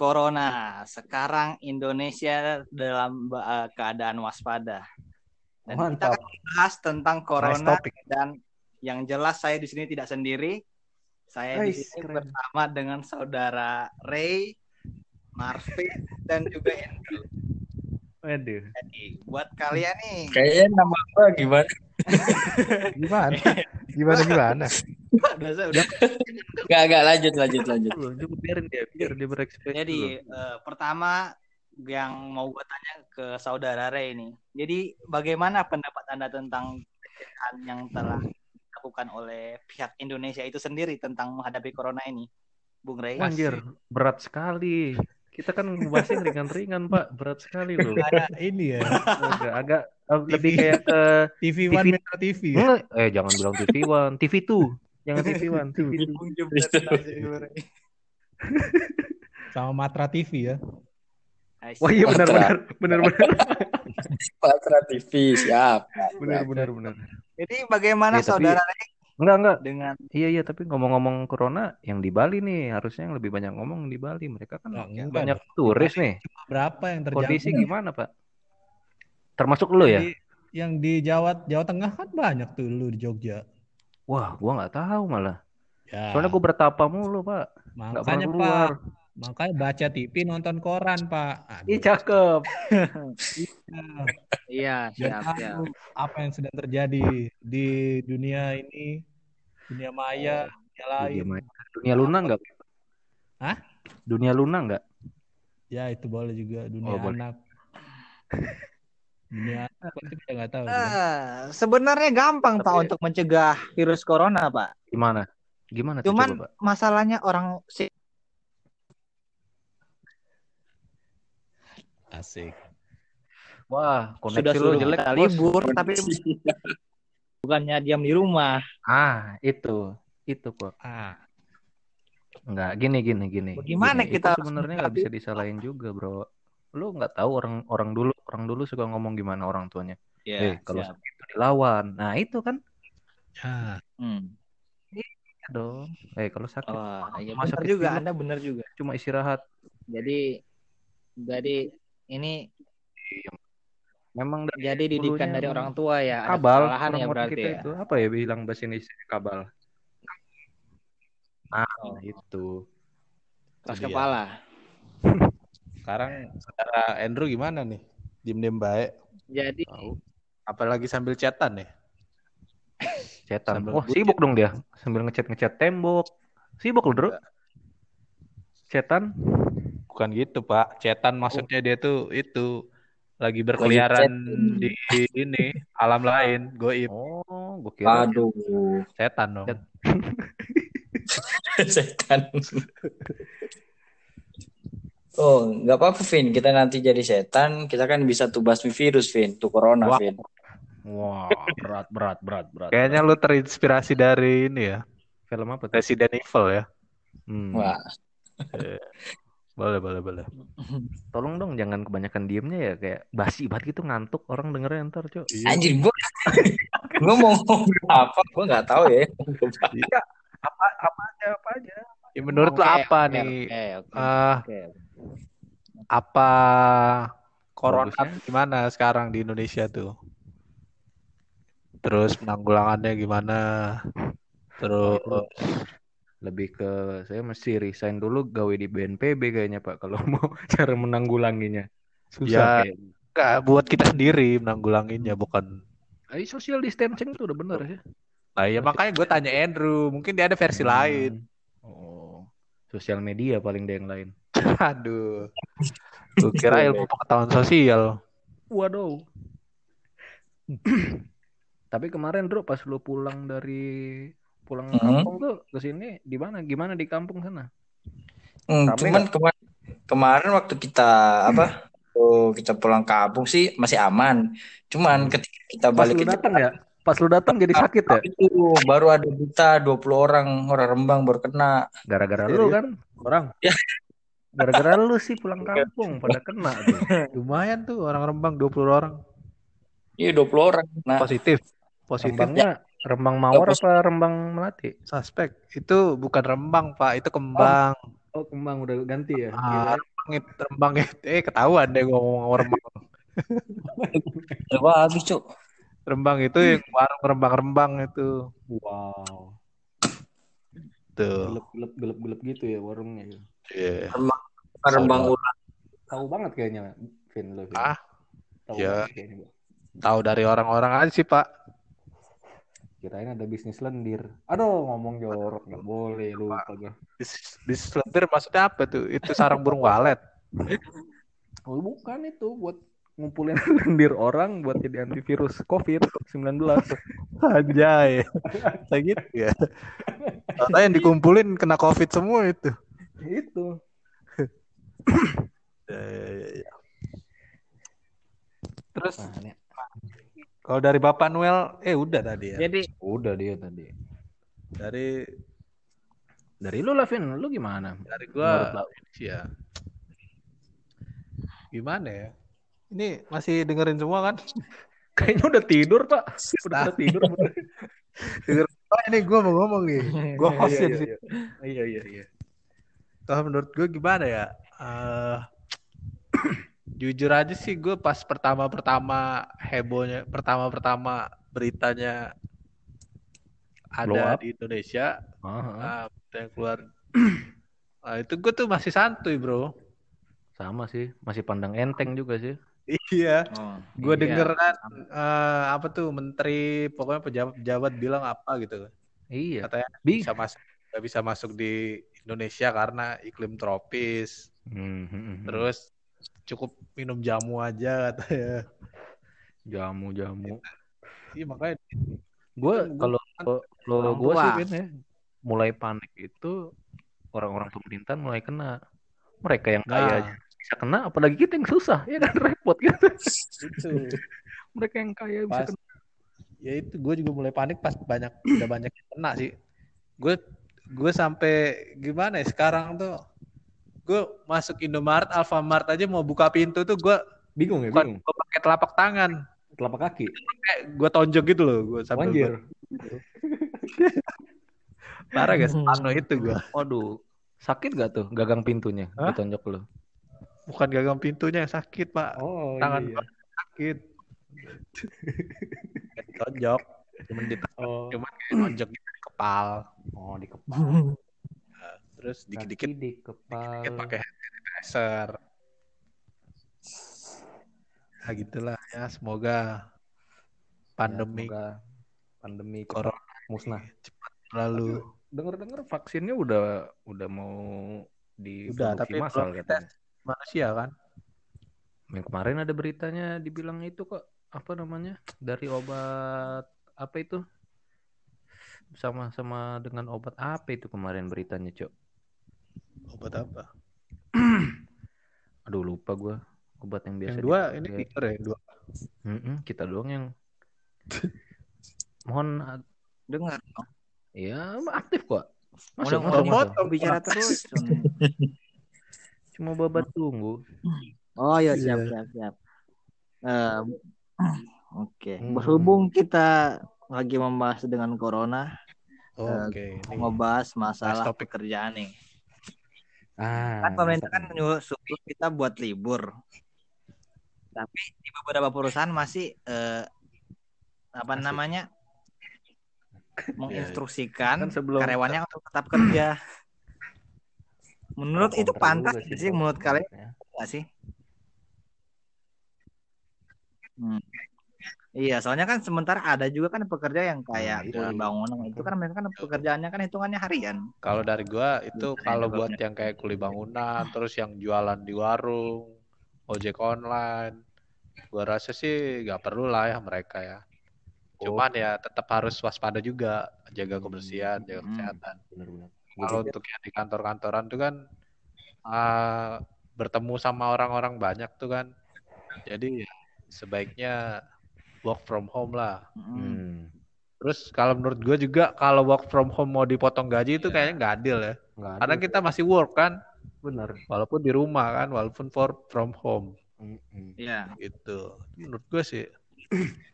Corona. Sekarang Indonesia dalam uh, keadaan waspada. Dan kita Mantap. akan bahas tentang Corona Nice topic. dan yang jelas saya di sini tidak sendiri. Saya di sini keren. bersama dengan saudara Ray, Marvin, dan juga Andrew. Waduh. Jadi buat kalian nih, Kayaknya nama gua gimana? Gimana? Gimana gimana? Udah udah Gak, gak lanjut, lanjut, lanjut. Coba biarin dia, biar dia berekspresi. Jadi eh, pertama yang mau gue tanya ke saudara Ray ini. Jadi bagaimana pendapat anda tentang yang telah dilakukan oleh pihak Indonesia itu sendiri tentang menghadapi corona ini, Bung Ray? Anjir, berat sekali. Kita kan bahasnya ringan-ringan, Pak. Berat sekali loh. ada ini ya Agak, agak eh, lebih kayak ke TV TV. One Metro TV ya? Enggak, eh jangan bilang TV One, TV 2. Jangan TV One, TV 2. sama Matra TV ya Wah iya benar benar benar benar Patra TV, siap. benar benar benar. Jadi bagaimana Ya, tapi- saudara Enggak enggak. dengan Iya iya tapi ngomong-ngomong corona yang di Bali nih harusnya yang lebih banyak ngomong di Bali. Mereka kan Oh, enggak banyak dong. turis nih. berapa yang terjadi Kondisi gimana, Pak? Termasuk lu ya? Di- yang di Jawa Jawa Tengah kan banyak tuh lu di Jogja Wah, gua nggak tahu malah. ya Soalnya gua bertapa mulu, Pak. Nggak pernah makanya keluar. Pak makanya baca TV nonton koran Pak Aduh, Ih, cakep. Iya, biar siap, siap. tahu apa yang sedang terjadi di dunia ini dunia maya dunia lain Dunia maya. Dunia Luna enggak? Hah? Dunia Luna enggak? ya itu boleh juga dunia Oh, boleh. anak dunia anak tapi kita nggak tahu Eh, sebenarnya gampang Pak Tapi- untuk mencegah virus corona, Pak. Gimana? Gimana tuh Cuman coba, Pak? masalahnya orang si- asik Wah, sudah koneksi lu suruh jelek, kita Bos. libur tapi bukannya diam di rumah. Ah, itu. Itu kok. ah Enggak, gini gini gini. Bagaimana Gini, kita sebenarnya nggak bisa disalahin juga, Bro. Lu nggak tahu orang orang dulu orang dulu suka ngomong gimana orang tuanya. eh, kalau siap. sakit itu dilawan. Nah, itu kan ya Hmm. ya dong. Eh, kalau sakit Oh, iya Masa benar kecil juga, Anda benar juga. cuma istirahat. Jadi jadi ini Memang dari jadi didikan dari orang tua ya, ada kabal kesalahan ya berarti kita ya. itu. Apa ya bilang bahasa Indonesia kabal? Nah, Oh. itu. Keras Itu dia. kepala. Sekarang saudara Andrew gimana nih diem-diem baik Jadi tahu apalagi sambil chatan nih Cetan. Sambil Wah, bucin. sibuk dong dia. Sambil ngecat-ngecat tembok. Sibuk loh, Bro. Cetan. bukan gitu pak chatan maksudnya dia tuh itu lagi berkeliaran di ini alam lain goib Oh, gue kira Aduh, setan dong setan. Oh, nggak apa-apa, Vin. Kita nanti jadi setan, kita kan bisa tuh basmi virus, Vin. Tuh corona, Wah. Vin. Wah, berat, berat, berat, berat. kayaknya lu terinspirasi dari ini ya film apa tuh? Resident Evil ya Hmm. Wah, boleh boleh boleh Tolong dong jangan kebanyakan diemnya ya kayak basi banget gitu ngantuk orang dengernya ntar, Cok. anjir gua gua mau ngomong apa? Gua nggak tahu ya. iya apa apa aja apa aja ya, menurut lu Oke, apa oke, nih Oke, oke. eh oke. Apa corona Bagusnya. gimana sekarang di Indonesia tuh terus penanggulangannya gimana terus Lebih ke saya mesti resign dulu gawe di BNPB kayaknya, Pak, kalau mau cara menanggulanginya. Susah Ya. kayak. nggak buat kita sendiri menanggulanginya bukan Eh, social distancing tuh udah bener ya. nah ya makanya gue tanya Andrew mungkin dia ada versi lain Hmm. Oh. Sosial media paling deh yang lain. aduh gue kira ilmu pengetahuan sosial Waduh. Tapi kemarin, Bro, pas lu pulang dari pulang Mhm. kampung tuh ke sini di mana? Gimana di kampung sana? Hmm, Rame cuman kemarin kemarin waktu kita apa? Oh, kita pulang kampung sih masih aman. Cuman Hmm. ketika kita Pas balik lu ke datang ya? Pas lu datang jadi sakit ya? itu baru ada berita 20 orang orang Rembang baru kena. Gara-gara lu kan orang. Ya. Gara-gara lu sih pulang kampung pada kena tuh. lumayan tuh orang Rembang 20 orang Iya 20 orang. Nah, positif positif Rembangnya Rembang Mawar apa Rembang Melati? suspek itu bukan Rembang pak itu Kembang Oh, kembang udah ganti ya. Ah, Kirain rembang itu, rembang itu. Eh, ketahuan deh gua ngomong rembang. Coba habis, Cuk. Rembang itu yang warung rembang-rembang itu. wow. Tuh. Gelap-gelap gelap-gelap gitu ya warungnya. Ya. Iya. Rembang ulang. Tahu banget kayaknya, Vin lo. Vin. Ah, Tahu ya. kayaknya. Tahu dari orang-orang aja sih, Pak. Kirain ada bisnis lendir. Aduh, ngomong jorok nggak boleh lupa gue. Bis- Bisnis lendir maksudnya apa tuh? Itu sarang burung walet. Oh, bukan itu buat ngumpulin lendir orang buat jadi antivirus COVID-19. Anjay. Kayak gitu ya. Ternyata yang dikumpulin kena covid semua itu. Itu. Ya, ya, ya, ya. Terus Nah, kalau dari Bapak Noel, eh udah tadi ya. Jadi udah dia tadi. Dari Dari lu lah, Vin. Lu gimana? dari gua ya. Gimana ya? Ini masih dengerin semua kan? Kayaknya udah tidur, Pak. Udah pada tidur. semua ini gua mau ngomong nih. Gua hostnya Iya, di iya, sini. iya. Iya, iya, iya. Kalau menurut gue gimana ya? Eh jujur aja sih gue pas pertama-pertama hebohnya, pertama-pertama beritanya Blow ada di Indonesia, berita yang keluar. Ah, itu gue tuh masih santuy bro. Sama sih, masih pandang enteng juga sih. Iya. oh, Gue iya. denger kan eh, apa tuh menteri, pokoknya pejabat-pejabat bilang apa gitu. Iya. Katanya Bi. bisa masuk, nggak bisa masuk di Indonesia karena iklim tropis. Hmm, hmm, hmm. Terus cukup minum jamu aja katanya. jamu-jamu. Iya makanya Gue kalau kalau Orang gue sih Vin ya, mulai panik itu orang-orang pemerintahan mulai kena. Mereka yang kaya Nah. bisa kena, apalagi kita yang susah, ya kan repot gitu. itu Mereka yang kaya bisa pas kena. ya itu gue juga mulai panik pas banyak udah banyak yang kena sih. Gue gue sampai gimana ya sekarang tuh gue masuk Indomaret, Alfamart aja mau buka pintu tuh gue Bingung ya, bukan bingung. gue pakai telapak tangan, Telapak kaki. kayak gue tonjok gitu loh, gue sambil Anjir. parah guys, ano itu gue. Waduh, sakit gak tuh gagang pintunya? Hah? Ditonjok lu. Bukan gagang pintunya yang sakit pak, Oh, tangan iya. gua sakit. Tonjok, cuman di Oh, cuman kayak tonjok gitu kepal. oh di kepala. Terus dikit-dikit di dikit pakai hand sanitizer. Nah gitulah ya semoga pandemi Ya, semoga pandemi corona musnah. cepat berlalu. Dengar-dengar vaksinnya udah udah mau Udah, diproduksi tapi belum katanya. Manusia kan? Yang kemarin ada beritanya dibilang itu kok apa namanya dari obat apa itu sama-sama dengan obat apa itu kemarin beritanya cok Obat apa? aduh lupa gua obat yang biasa Yang dua dipakai. ini Peter ya, dua. Mm-mm, kita doang yang mohon dengar. ya aktif kok masuk, masuk. bicara terus. cuma babat tunggu Oh ya Iya. siap siap siap. Eh, Oke, Hmm. berhubung kita lagi membahas dengan corona, Oke, ini ngebahas masalah topik. pekerjaan nih. ah Kan pemerintah kan menyuruh kita buat libur. Tapi di beberapa perusahaan masih eh, apa Masih. namanya? menginstruksikan Kan sebelum- karyawannya untuk tetap kerja. Menurut itu pantas nggak sih menurut kalian ya. nggak sih? Hmm. Iya, soalnya kan sementara ada juga kan pekerja yang kayak Nah, itu. kuli bangunan itu kan mereka kan pekerjaannya kan hitungannya harian. Kalau dari gua itu Bukan kalau buat yang kayak kuli bangunan, terus yang jualan di warung, ojek online, gua rasa sih nggak perlu lah ya mereka ya. Cuman ya tetap harus waspada juga, jaga kebersihan, jaga Hmm. kesehatan. benar-benar Kalau untuk yang di kantor-kantoran tuh kan ah, bertemu sama orang-orang banyak tuh kan, jadi ya sebaiknya work from home lah. Hmm. Terus kalau menurut gue juga kalau work from home mau dipotong gaji itu kayaknya nggak adil ya. ada Karena kita masih work kan, benar walaupun di rumah kan, walaupun for from home. Iya. gitu. Menurut gue sih,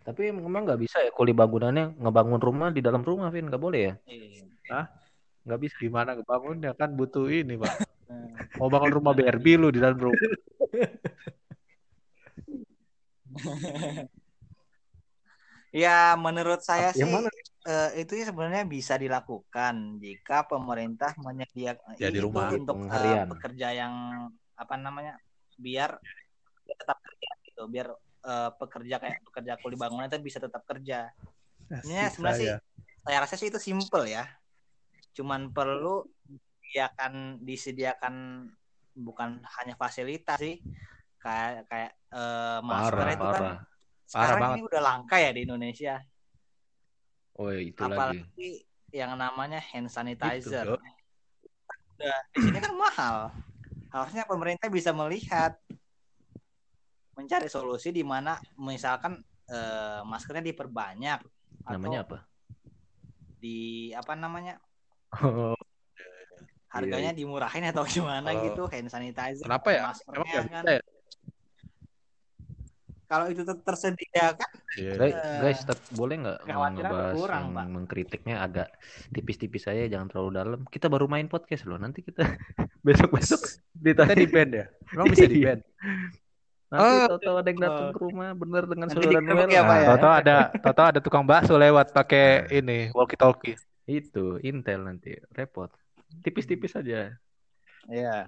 tapi memang nggak bisa ya kuli bangunannya ngebangun rumah di dalam rumah Vin nggak boleh ya Iya. Hah? nggak bisa gimana ngebangunnya kan butuh ini pak, Mau bangun rumah BRB lu di dalam rumah. Ya, menurut saya Yang sih mana? eh, itu ya sebenarnya bisa dilakukan jika pemerintah menyediakan Ya, di ini rumah. untuk Harian. pekerja yang apa namanya biar tetap kerja gitu, biar eh, pekerja kayak pekerja kuli bangunan itu bisa tetap kerja. Sebenarnya sebenarnya sih saya rasa sih itu simple ya. Cuman perlu disediakan disediakan bukan hanya fasilitas sih kayak kayak eh, masker Parah, itu kan parah. sekarang banget. ini udah langka ya di Indonesia. Oh, ya, itu lagi. apalagi yang namanya hand sanitizer. Itu. Udah di sini kan mahal. Harusnya pemerintah bisa melihat mencari solusi di mana misalkan eh, maskernya diperbanyak atau Namanya apa? di apa namanya Oh, harganya dimurahin atau gimana Oh. gitu hand sanitizer Kenapa ya? Emang maskernya nggak kan ya? Kalau itu ter- tersedia kan Iya. Guys, Eh, guys, tet- boleh nggak ngebahas berkurang, yang Pak. mengkritiknya agak tipis-tipis saja, jangan terlalu dalam. Kita baru main podcast loh. Nanti kita besok-besok Kita ditanya. di band ya? Emang bisa di Iya. band? Nanti Oh. tahu-tahu ada yang datang ke rumah bener dengan Nanti saudara Noel. ya, Nah, ya? Toto ada Toto ada tukang bakso lewat pakai ini walkie talkie. Itu Intel nanti repot. Tipis-tipis saja. Iya.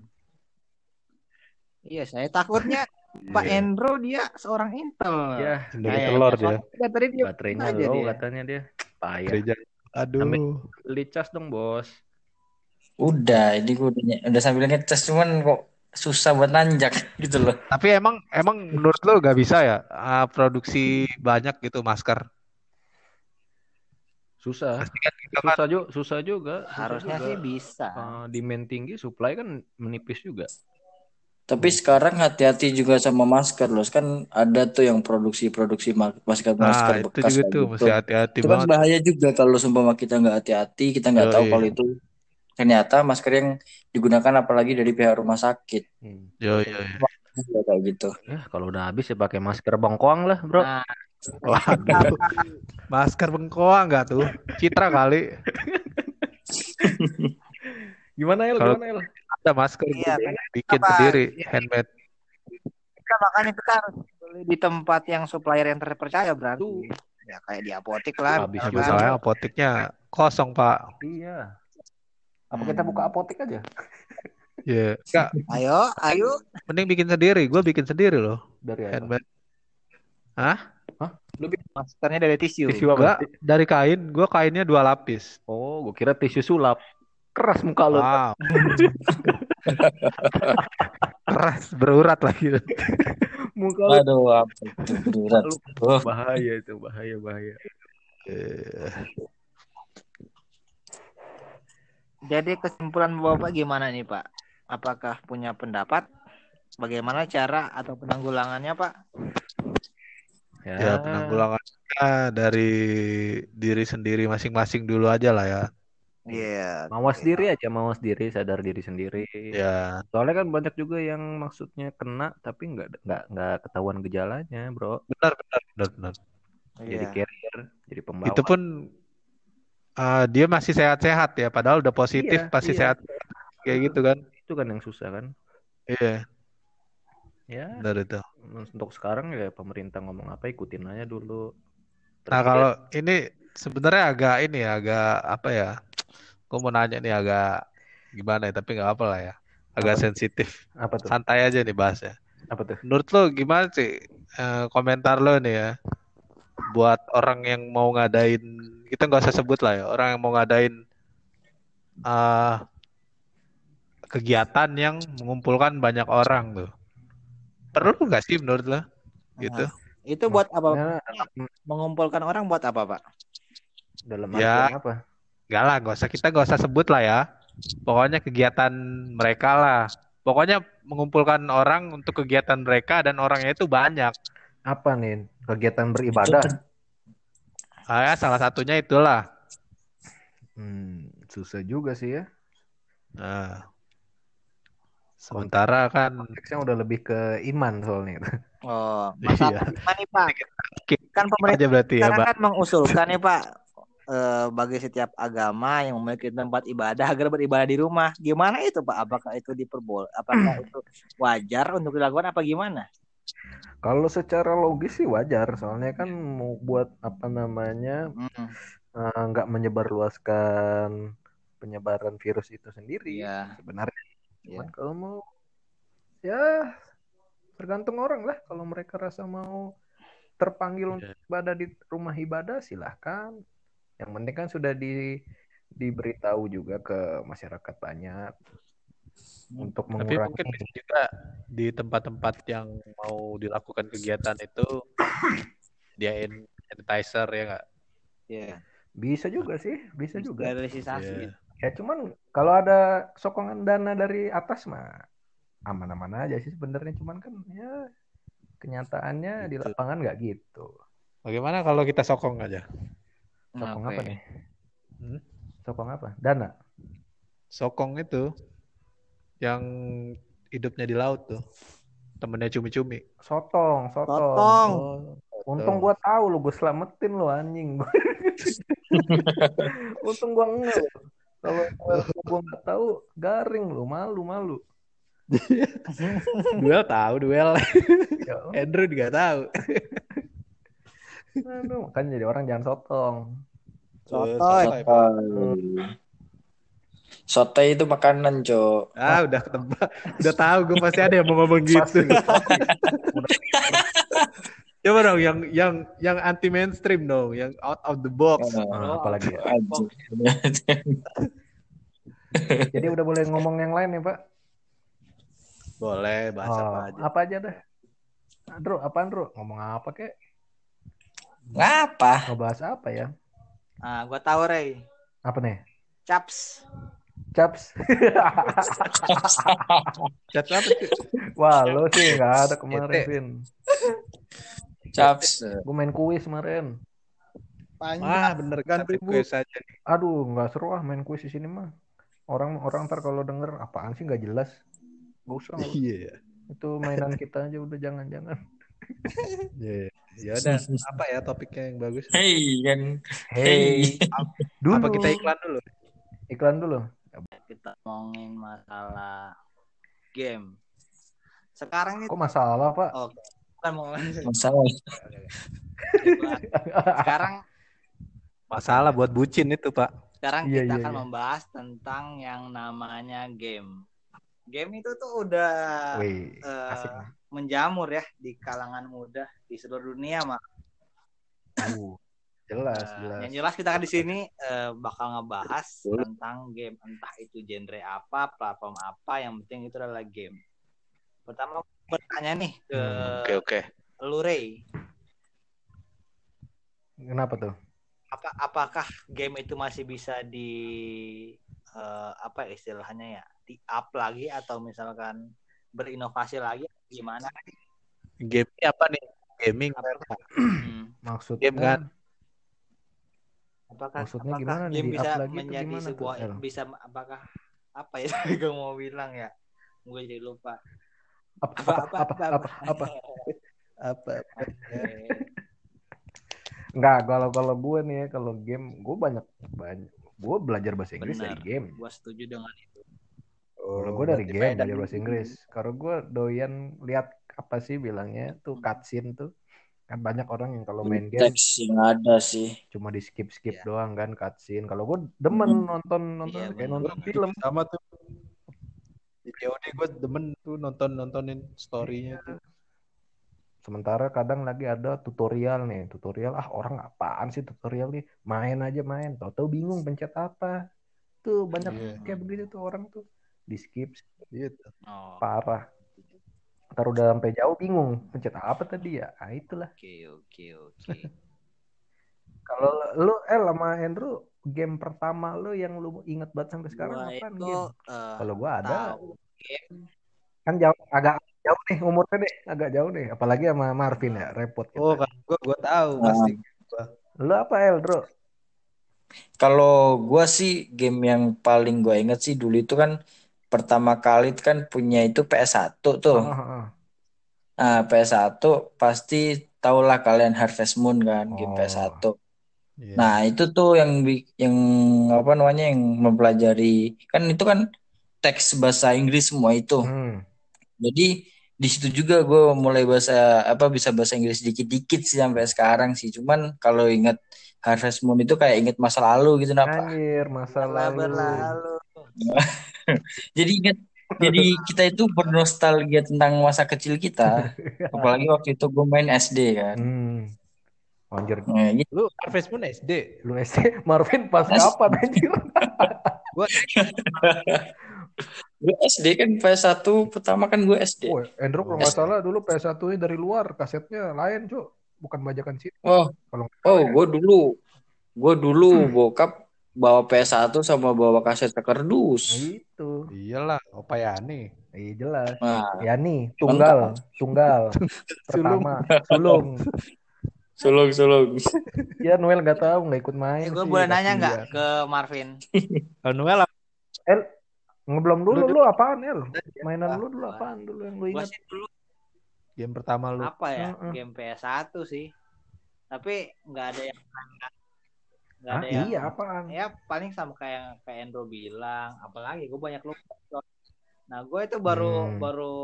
Iya, saya takutnya Pak Iya. Endro dia seorang Intel. Ya, Kayak telur dia. Sofian tadi dia baterainya aja low dia. katanya dia. Payah. Gereja. Aduh. Ambil- Beli cas dong, Bos. Udah, ini gue udah, udah sambil ngecas cuman kok susah buat nanjak gitu loh. Tapi emang emang menurut lo gak bisa ya ah, produksi banyak gitu masker? Susah. Pasti kan gitu kan. Susah juga, susah juga. susah Harusnya juga. sih bisa. Uh, demand tinggi, supply kan menipis juga. Tapi sekarang hati-hati juga sama masker loh. Kan ada tuh yang produksi-produksi ma- masker-masker Nah, itu bekas juga kayak tuh gitu. mesti hati-hati Itu kan banget. bahaya juga kalau sumpah kita nggak hati-hati, kita nggak tahu Yoi. kalau itu ternyata masker yang digunakan apalagi dari pihak rumah sakit. Hmm. Yo yo. yo. Ya, kayak gitu. Ya, kalau udah habis ya pakai masker bongkoang lah, Bro. Nah, Waduh. Masker bengkoang nggak tuh? Citra kali. Gimana El? Kalau- Gimana El? Ada masker Iya, kan. bikin Apa? sendiri handmade. kita makanya kita harus beli di tempat yang supplier yang terpercaya berarti. Ya kayak di apotik lah. Habis misalkan. juga. Soalnya apoteknya kosong pak. Iya. Apa Hmm. kita buka apotek aja? Ya. Enggak. Ayo, ayo. Mending bikin sendiri. Gue bikin sendiri loh. Dari apa? Handmade. Maskernya dari tisu. Tisu apa? Enggak. Dari kain. Gue kainnya dua lapis. Oh, gue kira tisu sulap. Keras muka lo. Wow. Keras berurat lagi. Muka lo. Aduh, berat. Oh, Bahaya itu, bahaya, bahaya. Eh, Jadi kesimpulan Bapak gimana nih Pak? Apakah punya pendapat? Bagaimana cara atau penanggulangannya Pak? Ya penanggulangannya dari diri sendiri masing-masing dulu aja lah ya. Iya. Mawas diri aja, mawas diri, sadar diri sendiri. Ya. Soalnya kan banyak juga yang maksudnya kena tapi nggak nggak nggak ketahuan gejalanya, bro. Benar benar benar benar. Jadi Iya. carrier, jadi pembawa. Itu pun eh, dia masih sehat-sehat ya. Padahal udah positif Iya, pasti iya. sehat. Kayak gitu kan. itu kan yang susah kan. Iya. Ya, Benar itu. untuk sekarang ya pemerintah ngomong apa ikutin aja dulu. Nah Presiden- kalau ini sebenarnya agak ini ya, agak apa ya? Gue mau nanya nih agak gimana ya, tapi nggak apa lah ya. Agak Apa? sensitif. apa tuh? Santai aja nih bahasnya. Apa tuh? Menurut lo gimana sih eh, komentar lo nih ya buat orang yang mau ngadain kita nggak usah sebut lah ya orang yang mau ngadain eh kegiatan yang mengumpulkan banyak orang tuh perlu nggak sih menurut lo gitu Itu buat apa? Maksudnya Mengumpulkan orang buat apa Pak? dalam Ya. apa? Nggak lah nggak usah kita nggak usah sebut lah ya pokoknya kegiatan mereka lah pokoknya mengumpulkan orang untuk kegiatan mereka dan orangnya itu banyak Apa nih? Kegiatan beribadah. ah, ya, salah satunya itulah Hmm, susah juga sih ya. Nah, sementara kan Konteksnya udah lebih ke iman soalnya. Oh, Iya. masalah gimana nih Pak? Kan pemerintah aja berarti ya, Mbak. kan mengusulkan nih Pak eh, bagi setiap agama yang memiliki tempat ibadah agar beribadah di rumah. Gimana itu Pak? Apakah itu diperbol? Apakah itu wajar untuk dilakukan apa gimana? Kalau secara logis sih wajar, soalnya kan mau buat apa namanya Hmm, eh, nggak menyebarluaskan penyebaran virus itu sendiri Iya. sebenarnya. Iya. Cuman kalau mau ya tergantung orang lah. Kalau mereka rasa mau terpanggil untuk Iya. ibadah di rumah ibadah silahkan. Yang penting kan sudah di diberitahu juga ke masyarakat banyak untuk Tapi mengurangi. mungkin bisa juga di tempat-tempat yang mau dilakukan kegiatan itu diain sanitizer ya nggak? Iya. Bisa juga sih, bisa juga. Sterilisasi. Iya. Ya cuman kalau ada sokongan dana dari atas mah aman-aman aja sih sebenarnya. Cuman kan ya kenyataannya di Gitu. lapangan nggak gitu. Bagaimana kalau kita sokong aja? Sokong apa nih? Hmm? Sokong apa? Dana. Sokong itu yang hidupnya di laut tuh. Temennya cumi-cumi. Sotong, sotong. Potong. Oh, Untung gua tahu lu, gue selamatin lu anjing. Untung gua enggak. Kalau gua nggak tahu, garing lu, malu malu. duel tahu duel. Ya, Andrew juga tahu. aduh, kan jadi orang jangan sotong. Sotoy. Soto itu makanan, Cok. Ah, udah ketebak. Udah tahu gue pasti ada yang mau ngomong gitu. Coba dong yang yang yang anti mainstream dong, yang out of the box. Nah, apalagi ya. Jadi udah boleh ngomong yang lain ya Pak? Boleh bahas Oh, apa aja. apa aja dah. Andro, apaan Bro? Ngomong apa kek? Ngapa? Ngebahas apa ya? Ah, gua tahu Ray. Apa nih? Caps. Caps. Chat apa tuh? Wah, lo sih nggak ada kemarin. Vin. Caps. Gue main kuis kemarin. Ah, bener kan Ganti bu. quiz aja. Aduh, nggak seru ah main kuis di sini mah. Orang orang ntar kalau denger apaan sih nggak jelas. Gak usah. Iya. Itu mainan kita aja udah jangan-jangan. Iya. Ya udah, apa ya topiknya yang bagus? Hei kan. Hey, dulu. Apa kita iklan dulu? Iklan dulu. Kita ngomongin masalah game. Sekarang nih Kok masalah, Pak? oh, bukan mau Masalah. sekarang Masalah buat bucin itu, Pak. sekarang Iya, kita iya, akan iya. membahas tentang yang namanya game. Game itu tuh udah Wih, eh, asik. Menjamur ya di kalangan muda di seluruh dunia mah. Uh, jelas, Eh, jelas. yang jelas kita kan di sini eh, bakal ngebahas tentang game entah itu genre apa, platform apa, yang penting itu adalah game. Pertama bertanya nih ke Hmm, Oke, oke. lu Ray, Kenapa tuh? apa apakah game itu masih bisa di eh, apa ya istilahnya ya, di up lagi atau misalkan berinovasi lagi gimana? Game apa nih? Gaming. Hmm, Maksudnya Game kan? apakah Maksudnya apakah gimana nih, game di up bisa lagi tuh menjadi gimana tuh, sebuah El? bisa apakah apa ya gue mau bilang ya? Gue jadi lupa. apa apa apa apa apa, Apa? Eh, Enggak, kalau kalau gue nih ya, kalau game gue banyak banyak gue belajar bahasa Inggris Benar. dari game. gue setuju dengan itu. Kalau gue dari game belajar bahasa Inggris. Kalau gue doyan lihat apa sih bilangnya tuh cutscene tuh. Kan banyak orang yang kalau main game Teks yang ada sih. cuma di skip skip Iya. doang kan cutscene. Kalau gue demen Hmm. nonton nonton Iya, kayak nonton film. sama tuh. Di COD gue demen tuh nonton-nontonin story-nya tuh. Sementara kadang lagi ada tutorial nih, tutorial ah orang apaan sih tutorial nih, main aja main, tahu-tahu bingung pencet apa. Tuh banyak Iya. kayak begitu tuh orang tuh di skip Gitu. Oh, parah. Ntar udah sampai jauh bingung pencet apa tadi ya. Ah itulah. oke oke oke. Kalau lu El sama Andrew game pertama lu yang lu inget banget sampai sekarang Gua apaan itu game? eh, Kalau gua ada tahu kan jauh agak jauh nih umurnya deh, agak jauh nih. Apalagi sama Marvin ya, repot kita. Oh, kan gue gue tahu Nah. pasti. Lu apa El, Bro? Kalau gua sih game yang paling gua inget sih dulu itu kan pertama kali itu kan punya itu PS1 tuh. Oh. Nah, PS1 pasti tahulah kalian Harvest Moon kan, game Oh. PS1. Iya. Nah, itu tuh yang yang apa namanya yang mempelajari kan itu kan teks bahasa Inggris semua itu. Hmm. Jadi di situ juga gue mulai bahasa apa bisa bahasa Inggris dikit-dikit sih sampai sekarang sih. Cuman kalau ingat Harvest Moon itu kayak ingat masa lalu gitu napa. Anjir, masa Telah lalu. berlalu. Jadi ingat jadi kita itu bernostalgia tentang masa kecil kita. Apalagi waktu itu gue main SD kan. Hmm. Anjir, Nah, gitu. Lu Harvest Moon SD. lu SD Marvin pas Mas- kapan anjir? Gue SD kan PS1 pertama kan gue SD. Oh, Andrew kalau nggak salah dulu PS1-nya dari luar, kasetnya lain, Cuk. Bukan bajakan sini. Oh, Kalau oh, ya. gue dulu, gue dulu bokap bawa PS1 sama bawa kaset kardus. Itu. Iyalah, Opa Yani. Iya jelas. Nah, Ya nih, tunggal, tunggal. Pertama, sulung. sulung sulung. Ya Noel nggak tahu, nggak ikut main. Eh, gue sih, boleh nanya nggak ke Marvin? Kalau Noel apa? El, ngebelum dulu Lu- lu apaan El? Mainan lu dulu apaan dulu yang lu ingat? dulu game pertama lu? apa ya? Heeh. Game PS1 sih. Tapi nggak ada yang Hah? ada yang Iya apaan? ya paling sama kayak yang kayak Endro bilang apalagi gue banyak lupa nah gue itu baru Hmm. baru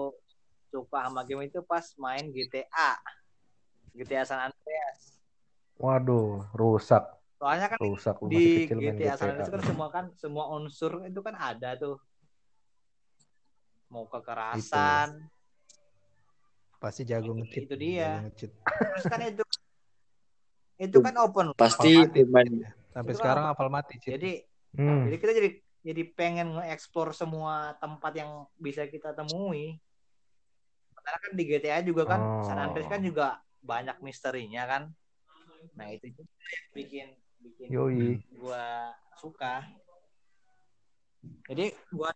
suka sama game itu pas main GTA GTA San Andreas Waduh, rusak, soalnya kan rusak di kecil main GTA San GTA. Andreas kan semua kan semua unsur itu kan ada tuh mau kekerasan Pasti jago ngecit. Itu dia. Jago terus kan itu itu kan open Pasti pemain Sampai Itu sekarang apa? hafal mati. Cit. jadi Hmm. Jadi kita jadi jadi pengen nge-explore semua tempat yang bisa kita temui. Karena kan di GTA juga kan Oh. San Andreas kan juga banyak misterinya kan. Nah, itu juga yang bikin bikin Yoi. gua suka. Jadi gua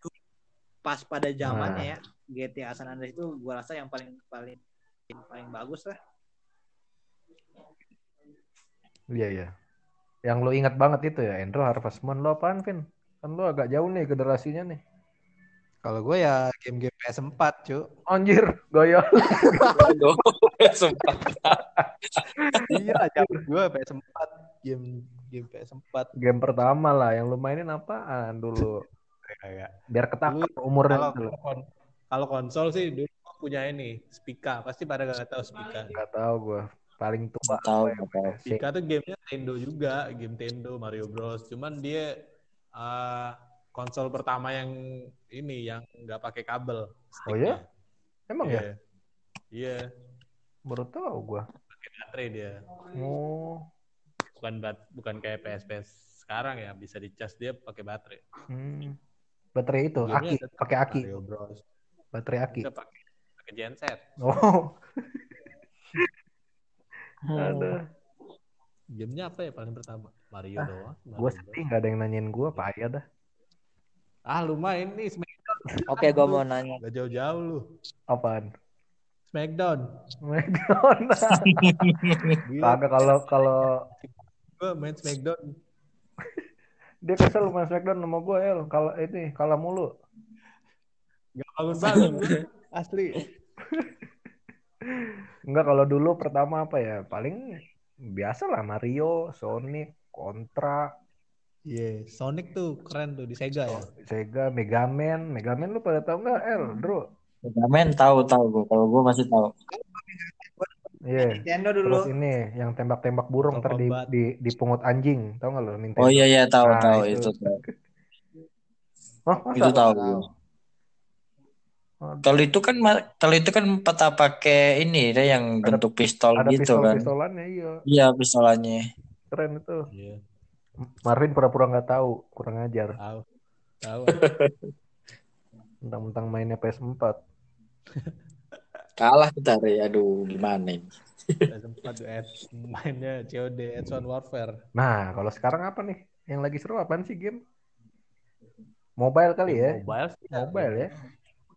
pas pada zamannya ya GTA San Andreas itu gua rasa yang paling paling paling bagus lah. Iya iya. Yang lu ingat banget itu ya, Andrew Harvest Moon lo apaan, Vin? Kan lu agak jauh nih generasinya nih. Kalau gue ya game-game PS4, cu. Anjir, gaya. sempat. iya, zaman gue PS4. Game game PS4 Game pertama lah yang lu mainin apaan dulu? kayak. Biar ketakar Dulu umurnya Kalau kon- kalau konsol sih dulu punya ini, Spika. Pasti pada gak tahu Spika. Enggak tahu gua. Paling tua tahu, apa ya? Spika tuh gamenya Nintendo juga, game Nintendo, Mario Bros. Cuman dia eh, konsol pertama yang ini yang nggak pakai kabel. Oh ya? Emang Iya. ya? Iya, Baru tahu gua. pakai baterai dia. Oh. Bukan bat, bukan kayak PS PS sekarang ya bisa dicas dia pakai baterai. Hmm. Baterai itu, Gamenya aki, pakai aki, Mario Bros. baterai aki. Pakai pakai genset. Oh, Ada. Gamenya apa ya paling pertama? Mario doang. Mario Gua Bros. sedih nggak ada yang nanyain gua, payah dah. Ah lu main nih Smackdown. Oke, gue mau nanya. Gak jauh-jauh lu. Apaan? Smackdown. Gila, Kagak kalau kalau gue main Smackdown. dia kesel main Smackdown sama gua El, kalau ini kalah mulu. Gak bangun-bangun. gua. Asli. Enggak kalau dulu pertama apa ya? Paling biasa lah Mario, Sonic, Contra, Iya, Sonic tuh keren tuh di Sega ya. Sega, Mega Man. Mega Man lu pada tahu nggak El, Bro? Men tahu tahu gue. Kalau gue masih tahu. Iya. Nintendo dulu. Terus ini yang tembak-tembak burung ntar di, di dipungut anjing, tahu nggak lo Nintendo? Oh iya iya tahu Nah, tahu itu. itu. tahu. Oh, masa? Itu tahu Kalau itu kan kalau itu kan peta pakai ini deh yang Ada- bentuk pistol Ada gitu kan. pistol-pistolannya, iya. Iya pistolannya. Keren itu. Iya, Marvin pura-pura nggak tahu, kurang ajar. tahu. Tahu. Mentang-mentang mainnya PS4. Kalah kita Re. Aduh gimana ini. Udah sempat Ed, mainnya COD Advanced Warfare. Nah, kalau sekarang apa nih? Yang lagi seru apaan sih game? Mobile kali ya? Mobile sih. Mobile ya?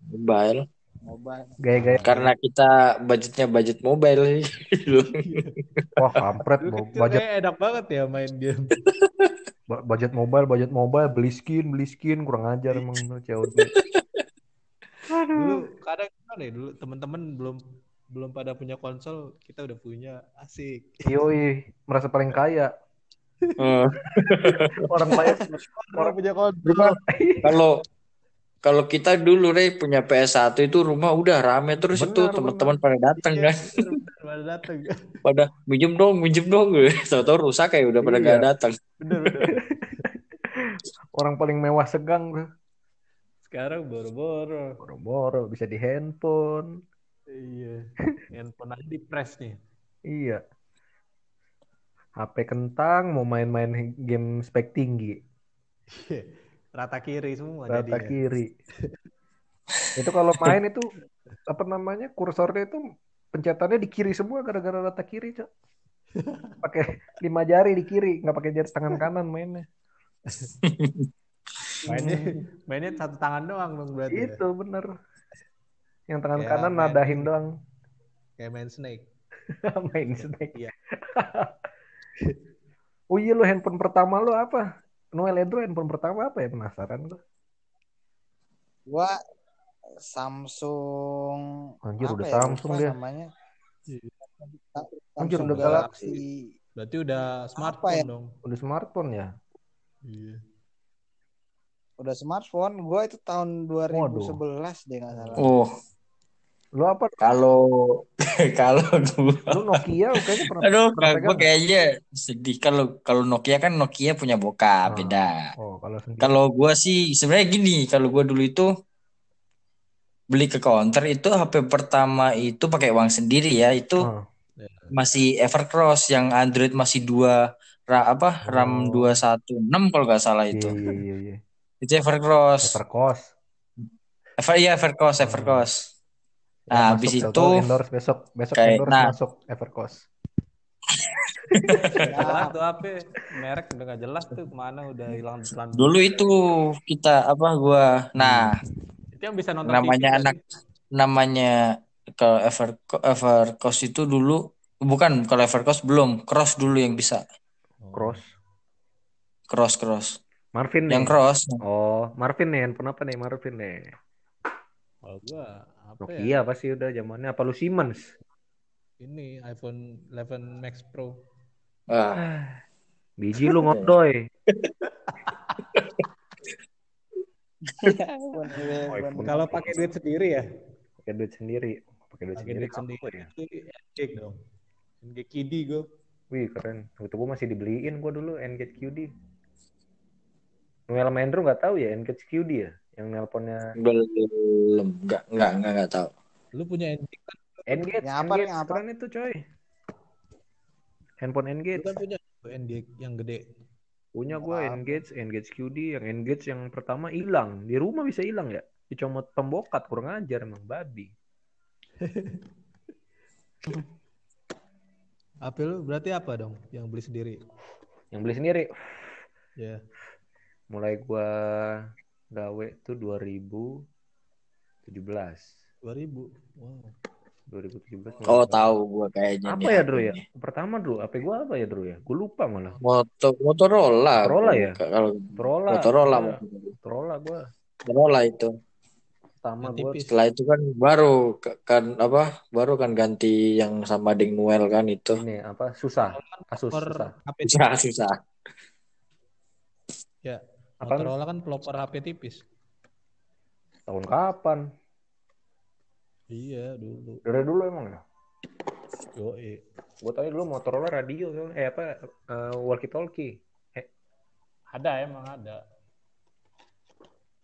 Mobile. Mobile. Gaya-gaya. Karena kita budgetnya budget mobile. Wah, kampret. Budget, kayak enak banget ya main game. bu- budget mobile, budget mobile. Beli skin, beli skin. Kurang ajar emang COD. Dulu kadang gimana ya dulu teman-teman belum belum pada punya konsol, kita udah punya asik. Yoi, merasa paling kaya. Eh, Orang banyak Orang punya konsol. kalau kalau kita dulu Rey punya PS1 itu rumah udah rame terus itu Benar, teman-teman pada datang kan Pada datang. pada minjem dong minjem dong tahu-tahu rusak kayak udah pada Iya. gak datang Bener bener. orang paling mewah segang tuh. Sekarang boro-boro. Boro-boro bisa di handphone. Iya. Handphone aja di press nih. Iya. HP kentang mau main-main game spek tinggi. Rata kiri semua Rata jadinya. kiri. itu kalau main itu apa namanya kursornya itu pencetannya di kiri semua gara-gara rata kiri, Cok. Pakai lima jari di kiri, nggak pakai jari tangan kanan mainnya. Mainnya mainnya satu tangan doang dong berarti. ya? Itu bener. Yang tangan Ya, kanan main- nadahin doang. Kayak main snake. main snake. Iya. oh iya lo handphone pertama lo apa? Noel Edro handphone pertama apa ya penasaran gue. Gua Samsung Anjir, apa udah ya, Samsung dia. namanya. Anjir, Samsung udah Galaxy. Berarti udah smartphone ya? dong. Udah smartphone ya? Iya. Udah smartphone, gua itu tahun 2011 deh nggak salah. oh Lo apa? kalau kalau gua Lo Nokia kayaknya pernah aduh pernah gue pegang. kayaknya sedih kalau kalau Nokia kan Nokia punya bokap Ah. beda Oh, kalau sendiri. Kalau gua sih sebenarnya gini, kalau gua dulu itu beli ke counter itu HP pertama itu pakai uang sendiri ya, itu Ah, masih Evercross yang Android masih dua ra, apa RAM Oh. 216 kalau nggak salah iya, itu. iya, iya, iya. Itu Evercross. Evercost. Ever, iya Evercross. Evercross. Ya, Nah, masuk, habis itu endorse besok besok kayak- endorse nah. masuk Evercost. Jelas tuh HP merek udah gak jelas tuh ke mana udah hilang telan. dulu itu kita apa gua nah Itu yang bisa nonton namanya TV anak namanya kalau Ever Evercost itu dulu bukan kalau Evercost belum Cross dulu yang bisa tadi. Cross. Cross Cross Marvin nih. yang Cross Oh, Marvin nih handphone apa nih Marvin nih? Kalau gua apa ya? Nokia apa sih udah zamannya apa lu Siemens? Ini iPhone 11 Max Pro. ah Biji lu ngodoy. iPhone 11. iPhone. Kalau pakai duit sendiri ya? Pakai duit sendiri. Pakai duit sendiri. duit sendiri. apa ya? Dong. Gua. Wih keren. Waktu gua masih dibeliin gua dulu Engage QD. Noel Mendro nggak tahu ya Engage QD ya? Yang nelponnya belum nggak nggak nggak nggak tahu Lu punya Engage kan? Engage. Yang apa, yang apa? Keren itu coy. Handphone Lu Engage. kan punya Engage yang gede. Punya gua Apa? Engage, Engage QD, yang Engage yang pertama hilang. Di rumah bisa hilang ya? Dicomot pembokat, kurang ajar emang babi. HP lu berarti apa dong yang beli sendiri? Yang beli sendiri, Ya. mulai gua gawe tuh 2017. 2000. Wow. 2017. mulai oh tahu gua kayaknya Apa ya Dru ya? Pertama Dru, apa gua apa ya Dru ya? Gue lupa malah. Moto Motorola Motorola ya? kalau Motorola. Motorola Iya, Motorola gua. Motorola itu Pertama gua tipis. setelah itu kan baru kan apa baru kan ganti yang sama Ding Noel kan itu ini apa? Susah. Asus susah. Susah susah Ya. Apaan? Motorola kan pelopor HP tipis. Tahun kapan? Iya, dulu. Dari dulu emang ya? Yoi. Gue tanya dulu Motorola radio, eh apa? walkie talkie. Ada emang ada.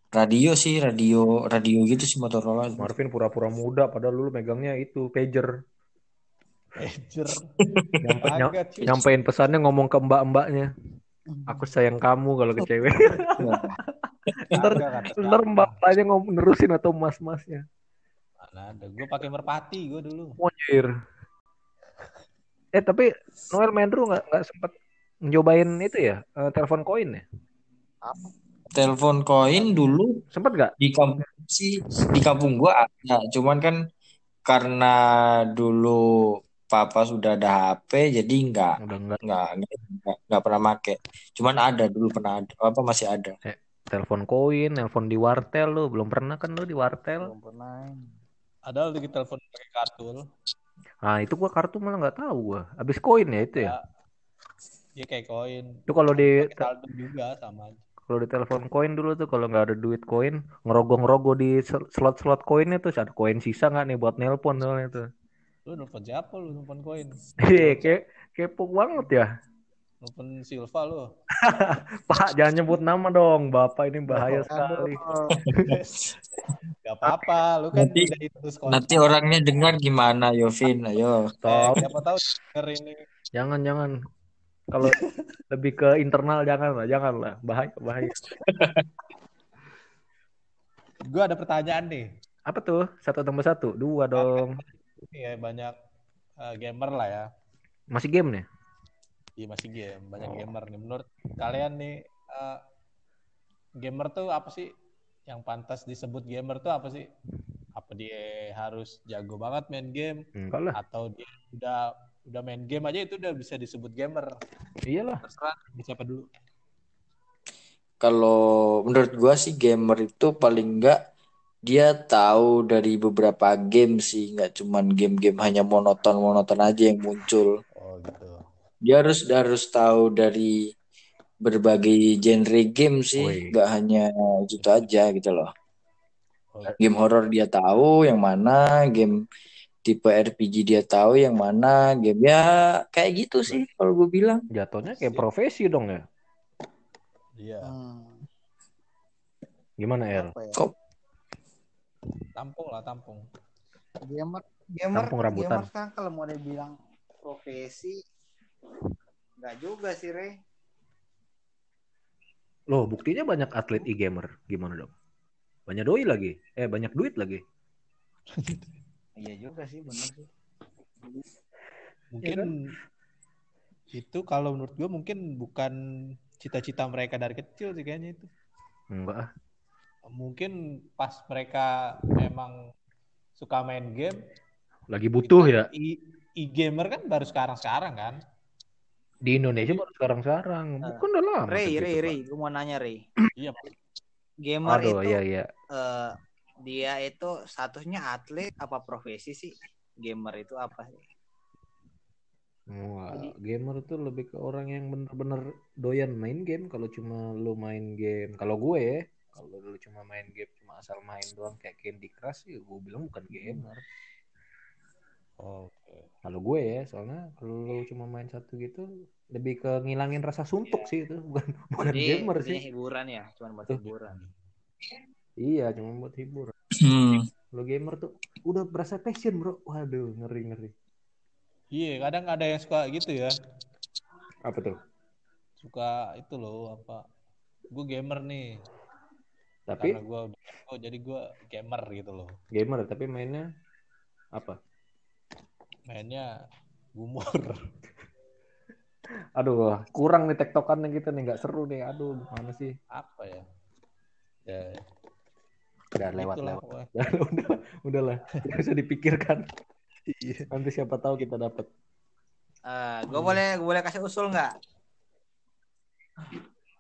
radio sih radio radio gitu sih Motorola Marvin pura-pura muda, padahal dulu megangnya itu pager. Pager. Nyampe, nyam- nyampein pesannya ngomong ke mbak-mbaknya. Aku sayang kamu kalau ke cewek. ntar Agak kata ntar siapa. mbaknya ngomong nerusin atau mas-masnya. Mana ada. Gue pakai merpati gue dulu. Monjir. Eh tapi Noel Mendru nggak nggak sempat nyobain itu ya eh, telepon koin ya? telepon koin dulu Sempet nggak? di kampung sih di kampung gua ada cuman kan karena dulu papa sudah ada HP jadi nggak Udah nggak. nggak pernah make cuman ada dulu pernah ada apa masih ada Telepon koin, telepon di wartel lu belum pernah kan lu di wartel? Belum pernah. Ada lagi telepon pakai kartu. Nah itu gua kartu malah nggak tahu gua. Abis koin ya itu ya. Dia kayak koin. Itu kalau di saldo juga sama aja. kalau di telepon koin dulu tuh kalau nggak ada duit koin ngerogoh-ngerogoh di sel- slot-slot koinnya tuh ada koin sisa nggak nih buat nelpon soalnya tuh. Lu nelfon siapa lu nelfon koin? Iya, kayak kepo banget ya. Nelfon Silva lu. Pak, jangan nyebut nama dong. Bapak ini bahaya sekali. Gak apa-apa, lu kan Nanti- udah itu sekolah. Nanti orangnya dengar gimana, Yovin? Ayo. Eh, Stop. siapa tahu denger ini. Jangan, jangan. Kalau lebih ke internal jangan lah, jangan lah. Bahaya, bahaya. Gue ada pertanyaan nih. Apa tuh? Satu tambah satu, dua dong. Ini ya banyak eh, gamer lah ya. Masih game nih? Iya masih game, banyak gamer nih. Menurut kalian nih, eh, gamer tuh apa sih? Yang pantas disebut gamer tuh apa sih? Apa dia harus jago banget main game? Enggak lah. Atau dia udah udah main game aja itu udah bisa disebut gamer? Iyalah. Terserah siapa dulu. Kalau menurut gua sih gamer itu paling enggak dia tahu dari beberapa game sih, nggak cuman game-game hanya monoton-monoton aja yang muncul. Oh gitu. Dia harus harus tahu dari berbagai genre game sih, nggak hanya itu aja gitu loh. Oh, Game horor dia tahu yang mana, game tipe RPG dia tahu yang mana, game ya kayak gitu sih kalau gue bilang. Jatuhnya kayak profesi dong ya. Iya. Hmm, Gimana, El? apa ya? Kok Tampung lah, tampung. Gamer, gamer, Kampung rambutan. gamer kan kalau mau dibilang profesi, nggak juga sih, Rey. Loh, buktinya banyak atlet e-gamer. Gimana dong? Banyak doi lagi. Eh, banyak duit lagi. Iya juga sih, benar sih. Mungkin itu kalau menurut gue mungkin bukan cita-cita mereka dari kecil sih kayaknya itu. Enggak ah. Mungkin pas mereka memang suka main game, Lagi butuh ya. i- e-gamer kan baru sekarang-sekarang kan. Di Indonesia baru sekarang-sekarang. Bukan udah lama. Rey, Pak. Rey, gue mau nanya, Rey. Iya, Gamer Aduh, itu iya, iya. eh, dia itu statusnya atlet apa profesi sih? Gamer itu apa sih? Wah, Jadi- gamer tuh lebih ke orang yang bener-bener doyan main game. Kalau cuma lu main game, kalau gue ya, kalau lu cuma main game cuma asal main doang kayak Candy Crush sih, gue bilang bukan gamer. Oke. Kalau gue ya, soalnya kalau lu cuma main satu gitu, lebih ke ngilangin rasa suntuk sih itu, bukan bukan Jadi gamer sih. hiburan ya, cuma buat hiburan. Iya, cuma buat hiburan. hmm, Kalau gamer tuh udah berasa passion bro. Waduh, ngeri ngeri. Iya, kadang ada yang suka gitu ya. Apa tuh? Suka itu loh apa? Gue gamer nih. Tapi Karena gue oh jadi gue gamer gitu loh. gamer tapi mainnya apa? Mainnya gumur. Aduh, kurang nih tektokannya kita nih, nggak seru nih. Aduh, gimana sih? Apa ya? Ya, Udah lewat lewat. Udah, udah, udahlah. Tidak usah dipikirkan. Iya. Nanti siapa tahu kita dapat. Eh, gue boleh gue boleh kasih usul nggak?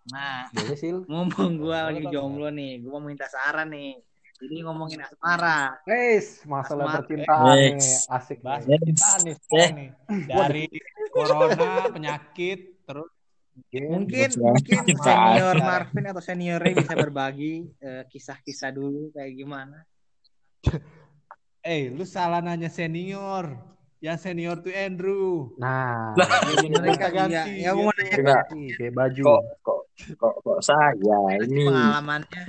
Nah, Boleh sih. ngomong gue lagi jomblo nih, gue mau minta saran nih. Jadi ngomongin asmara. Guys, masalah Asmara. percintaan nih, asik Bahas nih. percintaan nih sekarang nih. Dari corona, penyakit, terus Mungkin mungkin senior Marvin atau senior Ray bisa berbagi eh, kisah-kisah dulu kayak gimana. eh lu salah nanya senior. Yang senior tuh Andrew. Nah, Ya bener Kita kan iya. ganti, Ya gue mau nanya Enggak. ih, kayak baju. Kok kok saya ini pengalamannya.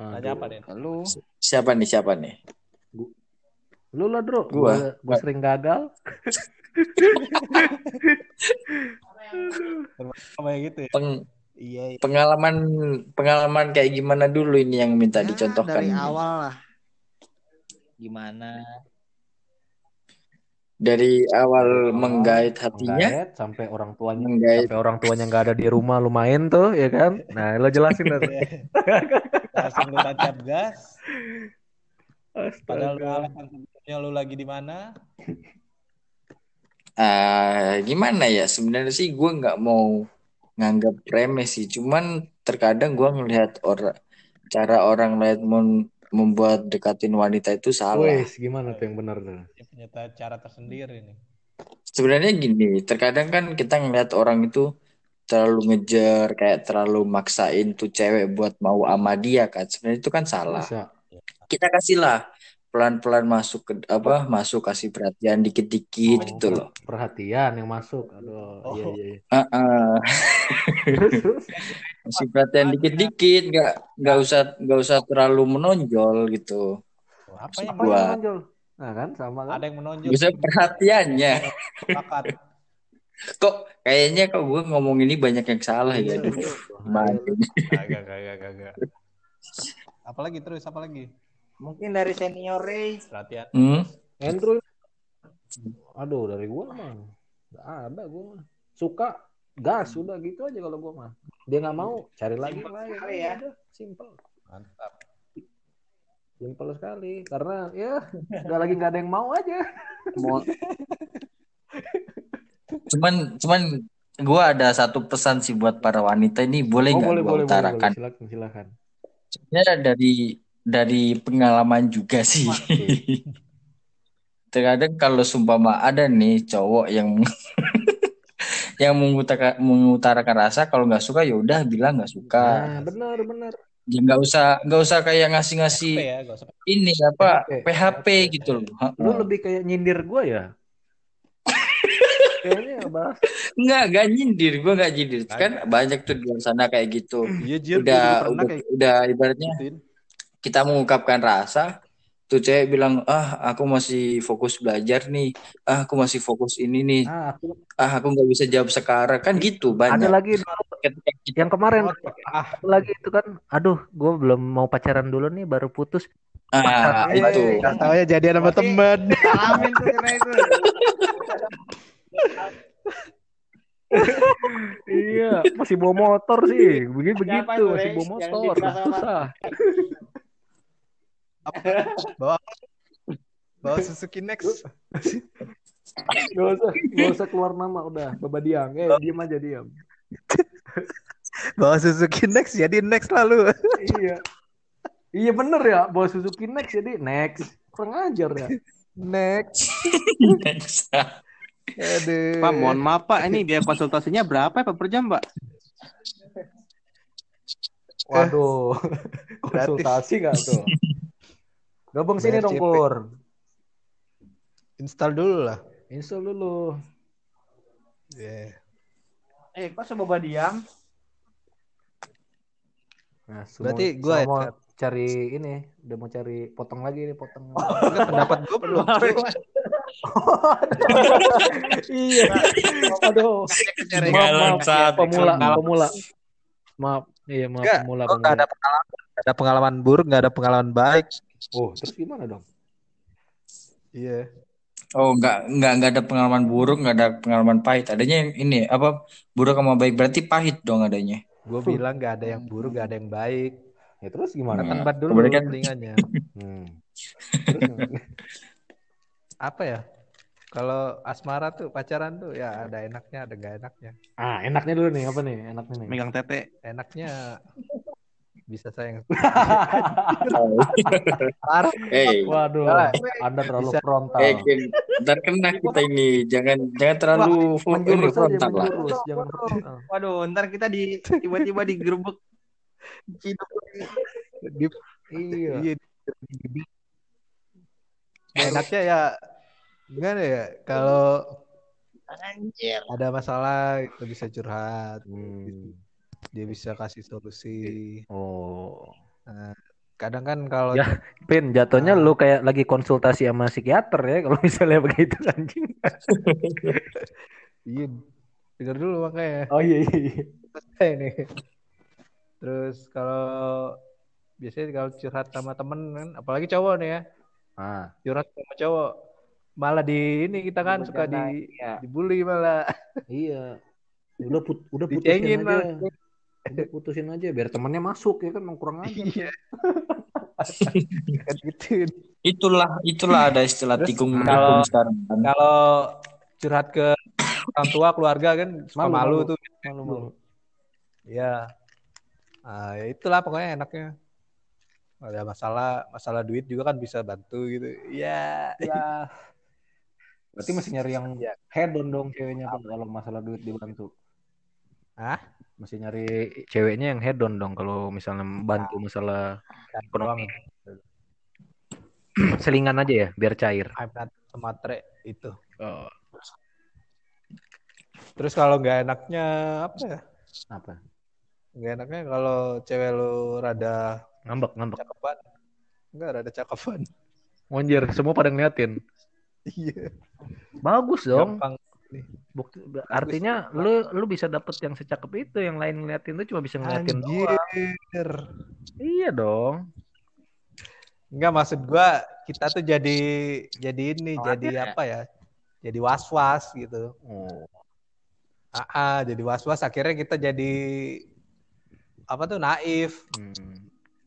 Nanya apa nih? Lu siapa nih siapa nih? Lu lah, Bro. Gua. Gue sering gagal. Kayak gitu ya. Peng- iya, iya. pengalaman pengalaman kayak gimana dulu ini yang minta Ya, dicontohkan dari ini? awal lah. Gimana? Dari awal menggait hatinya Menggait sampai orang tuanya menggait sampai orang tuanya nggak ada di rumah lu main tuh ya kan nah lo jelasin tuh. Langsung lu tancap gas. Padahal lu alasan lu lagi di mana? ah gimana ya sebenarnya sih gue nggak mau nganggap remeh sih cuman terkadang gue ngelihat orang cara orang lain mem- membuat dekatin wanita itu salah Wes, gimana tuh yang benar tuh Dia punya ta- cara tersendiri nih. sebenarnya gini, terkadang kan kita ngeliat orang itu terlalu ngejar, kayak terlalu maksain tuh cewek buat mau sama dia kan. Sebenarnya itu kan salah. Bisa. Kita kasihlah pelan-pelan masuk ke apa, masuk kasih perhatian dikit-dikit Oh, gitu loh. Perhatian yang masuk. Aduh, Oh. iya iya. iya. Heeh. Terus terus. Kasih perhatian dikit-dikit, nggak nggak usah nggak usah terlalu menonjol gitu. Apa yang Apa yang Gua. menonjol? Nah kan sama kan? ada yang menonjol? Bisa perhatiannya. Kok kayaknya kok gue ngomong ini banyak yang salah ya. Aduh, iya. Kagak, kagak, kagak. Apalagi terus, apa lagi? Mungkin dari senior Ray. Perhatian. Hmm? Andrew. Aduh, dari gua mah nggak ada gua mah. Suka gas udah gitu aja kalau gua mah. Dia nggak mau, cari lagi sekali ya. Udah, Simple. Mantap. Simple sekali. Karena ya nggak lagi nggak ada yang mau aja. Mau- Cuman cuman gue ada satu pesan sih buat para wanita ini boleh Oh nggak boleh gue boleh boleh, boleh. utarakan? Silakan silakan. Sebenarnya dari dari pengalaman juga sih. Terkadang kalau sumpama ada nih cowok yang yang mengutarakan, mengutarakan rasa kalau nggak suka ya udah bilang nggak suka. Nah, benar benar. Ya nggak usah nggak usah kayak ngasih-ngasih ya? Gak usah. ini apa PHP. PHP gitu loh. Lu lebih kayak nyindir gua ya? Kayaknya bahas Nggak, nggak nyindir, gue nggak nyindir. Kan banyak tuh di luar sana kayak gitu. Iya, gua Udah, pernah udah, kayak udah ibaratnya gituin. Kita mengungkapkan rasa, tuh cewek bilang, ah aku masih fokus belajar nih, ah aku masih fokus ini nih, ah, aku ah aku nggak bisa jawab sekarang, kan gitu ada banyak. lagi dulu Ketika kita, yang kemarin. ah. Lagi itu kan aduh gue belum mau pacaran dulu nih baru putus. Ah itu, Gak tau ya jadian sama temen. Alamin tuh kena itu. iya masih bawa motor sih. Begitu begitu masih bawa motor. susah Bawa bawa Suzuki Next. gak usah gak usah keluar nama udah. Baba diam eh diam aja diam Bawa Suzuki Next jadi Next lalu. iya. Iya bener ya. Bawa Suzuki Next jadi next. Kurang ajar ya. Next. next. Aduh. Pak, mohon maaf Pak, ini biaya konsultasinya berapa ya Pak per jam Pak? waduh. Konsultasi nggak tuh gabung sini dong CP. kur Install dulu lah. install dulu Yeah. Eh, kok sebaba diam? nah, semua- Berarti gua semua mau ya, cari ini udah mau cari potong lagi nih potong Enggak pendapat gue belum. iya. Aduh. Maaf, saat pemula, ketinggalan. pemula. Maaf. Iya, maaf Enggak, pemula, Gue gak ada pemula. pengalaman, ada pengalaman buruk, gak ada pengalaman baik. Oh, terus gimana dong? Iya. Oh, nggak nggak nggak ada pengalaman buruk, nggak ada pengalaman pahit. Adanya yang ini apa buruk sama baik berarti pahit dong adanya. Gue bilang gak ada yang buruk, gak ada yang baik. Ya terus gimana? Nah, Tempat dulu kan- telinganya. Hmm. Terus? Apa ya? Kalau asmara tuh pacaran tuh ya ada enaknya, ada gak enaknya. ah, enaknya dulu nih, apa nih? Enaknya nih. Megang tete. Enaknya bisa sayang. Hey, Waduh, Salah. Anda terlalu Bisa. frontal. eh, Kin, ntar kena kita ini. Jangan jangan terlalu ini Menjurus frontal lah. jangan frontal. Waduh, ntar kita di tiba-tiba digerebek. Hidup. Di- Iya. Iya. Enaknya ya gimana ya? Kalau Anjir. ada masalah kita bisa curhat, Hmm. Dia bisa kasih solusi. Oh. Nah, kadang kan kalau Ya. Pin, jatuhnya Ah. lu kayak lagi konsultasi sama psikiater ya kalau misalnya begitu anjing. iya denger dulu makanya Oh iya iya. iya. selesai nih. Terus kalau biasanya kalau curhat sama temen kan, apalagi cowok nih ya, Ah, curhat sama cowok malah di ini kita kan suka di Iya. dibully malah. iya. Udah put, udah putusin aja. malah. Udah putusin aja biar temannya masuk ya kan emang kurang aja. Iya. kan gitu. Itulah itulah ada istilah Terus tikung kalau- menikung sekarang. Kalau curhat ke orang tua keluarga kan suka Malu, malu, malu. tuh. Malu-malu. Iya. Ah, ya itulah pokoknya enaknya. Ada masalah, masalah duit juga kan bisa bantu gitu. Iya. Ya. Berarti masih nyari yang Ya. head on dong ceweknya kalau masalah duit dibantu. Hah? Masih nyari ceweknya yang head on dong kalau misalnya bantu masalah Dan ekonomi. Selingan aja ya biar cair. I'm not matre itu. Oh. Terus kalau nggak enaknya apa ya? Apa? Nggak enaknya kalau cewek lu rada Ngambek, ngambek. cakepan. Enggak, rada cakepan. Monjer, semua pada ngeliatin. Iya. Bagus dong. Gampang. Bukti, artinya lu lu bisa dapet yang secakep itu, yang lain ngeliatin lu cuma bisa ngeliatin doang. Anjir. Iya dong. Enggak maksud gua kita tuh jadi jadi ini, Khawatir jadi ya? apa ya? Jadi was-was gitu. Oh. Ah, ah, jadi was-was akhirnya kita jadi apa tuh naif. Hmm.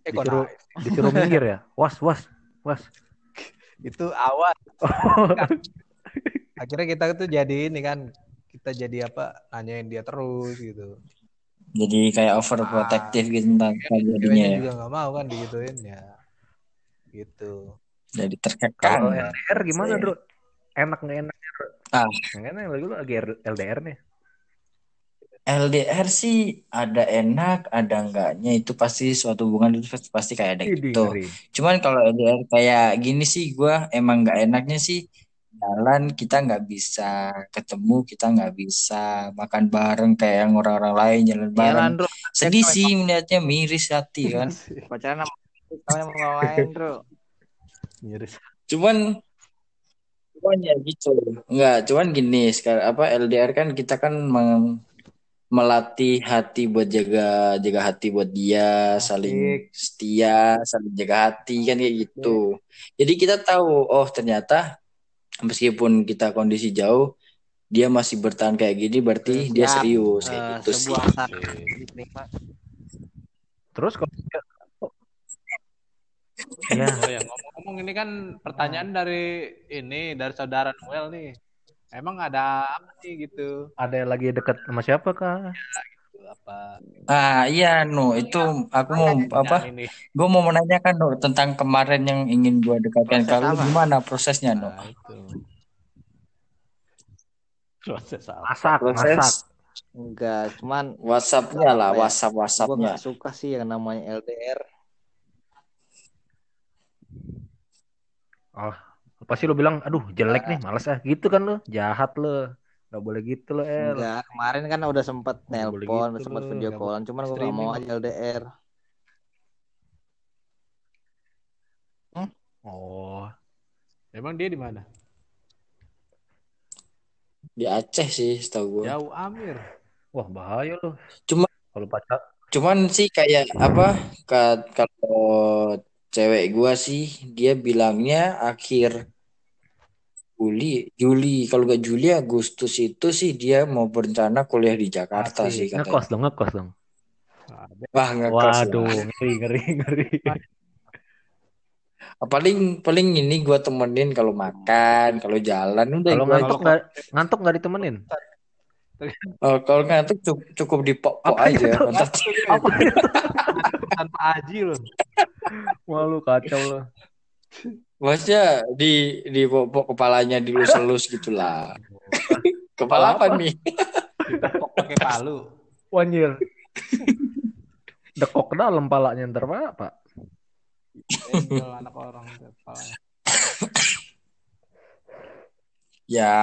Eh kok Disuruh- naif? Disuruh minggir ya. Was, was, was. Itu awal. Akhirnya kita tuh jadi ini kan kita jadi apa? Nanyain dia terus gitu. Jadi kayak overprotective gitu tentang jadinya Ceweknya ya. juga nggak mau kan digituin ya. Gitu. Jadi Kalau terkekang. LDR gimana, Bro? Enak nggak enak? Ah. Nggak enak lagi lu lagi LDR nih. LDR sih ada enak, ada enggaknya. Itu pasti suatu hubungan itu pasti kayak ada gitu. Cuman kalau LDR kayak gini sih gua emang nggak enaknya sih jalan kita nggak bisa ketemu kita nggak bisa makan bareng kayak yang orang-orang lain jalan Iya bareng. Landro, sedih sih melihatnya miris hati kan? Pacaran sama kamu yang mau main, Bro. Miris. cuman cuman ya gitu. Nggak cuman gini sekarang apa LDR kan kita kan meng- melatih hati buat jaga jaga hati buat dia saling setia saling jaga hati kan kayak gitu. Jadi kita tahu oh ternyata meskipun kita kondisi jauh dia masih bertahan kayak gini berarti dia Siap. serius kayak Eh, gitu sih diterima. Terus kalau ya Oh ya ngomong-ngomong ini kan pertanyaan dari ini dari saudara Noel nih. Emang ada apa nih gitu? ada yang lagi dekat sama siapa kah? Apa? ah iya no itu aku mau apa gue mau menanyakan no tentang kemarin yang ingin gue dekatkan kalau gimana prosesnya no Nah, itu. Proses apa? Masak, masak. proses Enggak, cuman WhatsAppnya lah ya? WhatsApp gue WhatsAppnya gak suka sih yang namanya LDR. Pasti lu bilang, aduh jelek nih, males ah. Gitu kan lu, jahat lu. Gak boleh gitu lo, El. Enggak, kemarin kan udah sempet boleh nelpon, gitu sempet video nggak callan, cuman gue gak mau aja LDR. Oh, Emang dia di mana? di Aceh sih setahu gue Jauh Amir. wah bahaya lu. Cuma- kalau pacar Cuman sih kayak apa ka- kalau cewek gua sih dia bilangnya akhir Juli, Juli kalau gak Juli Agustus itu sih dia mau berencana kuliah di Jakarta sih Asik. katanya. ngekos dong, ngekos dong. Wah ngekos Waduh, lah. ngeri, ngeri, ngeri. Paling paling ini gua temenin kalau makan, kalau jalan udah Kalau ngantuk nggak ngantuk nggak ditemenin? Oh, kalau ngantuk cukup, cukup di Apa aja. itu? Apa itu? Tanpa Aji loh. Wah lu kacau lu. Maksudnya di di pok-pok kepalanya dilus-elus gitulah. Kepala apa nih? Ditepok pakai palu. Wanjir. Dekok dalam palanya ntar pak, pak. Anak orang kepalanya. Ya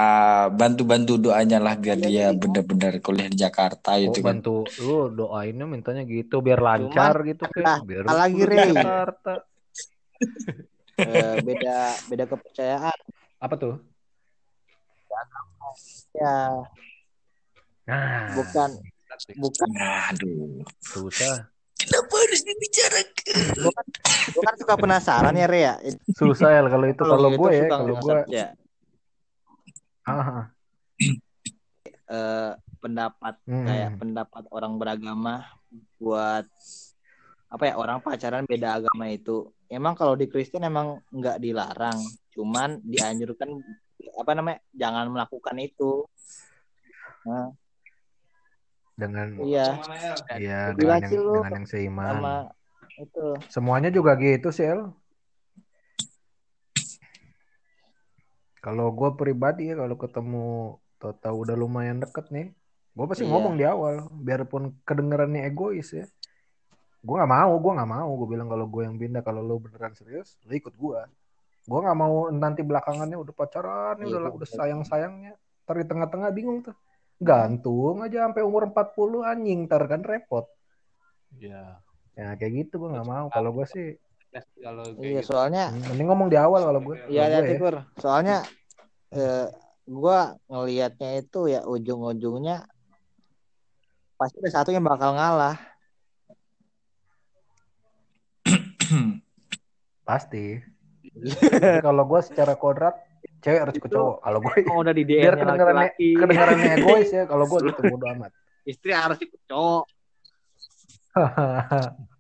bantu-bantu doanya lah biar dia benar-benar kuliah di Jakarta Oh, itu kan. bantu lu doainnya mintanya gitu biar lancar gitu nah, kan. Biar lagi. Jakarta. Eh, beda beda kepercayaan Apa tuh? ya, Nah, bukan bukan Aduh. susah. Kenapa harus dibicarakan? gue kan suka penasaran ya Rea. Susah ya kalau itu kalau gitu gue ya, suka kalau gue ya ah, eh, pendapat hmm. kayak pendapat orang beragama buat apa ya orang pacaran beda agama itu emang kalau di Kristen emang nggak dilarang cuman dianjurkan apa namanya jangan melakukan itu nah, dengan iya ya Gila dengan yang, lu dengan yang seiman. sama itu Semuanya juga gitu sih El. Kalau gue pribadi ya kalau ketemu tahu-tahu udah lumayan deket nih, gue pasti Iya. ngomong di awal, biarpun kedengerannya egois ya. Gue nggak mau, gue nggak mau. Gue bilang kalau gue yang pindah, kalau lo beneran serius, lo ikut gue. Gue nggak mau nanti belakangannya udah pacaran, Iya, udah udah sayang sayangnya. Ntar di tengah-tengah bingung tuh. Gantung aja sampai umur 40 anjing, ntar kan repot. Iya. Ya kayak gitu gue nggak mau. Kalau gue sih, Kalau Iya, gitu. soalnya mending ngomong di awal kalau gue. Iya, gue ya. Kur. Soalnya eh, gua ngelihatnya itu ya ujung-ujungnya pasti ada satu yang bakal ngalah. Pasti. Kalau gue secara kodrat, cewek harus ke cowok. Kalau gue Oh, udah di biar DM-nya kedengarannya kedengarannya egois ya. Kalau gue gitu bodo amat. Istri harus ikut cowok.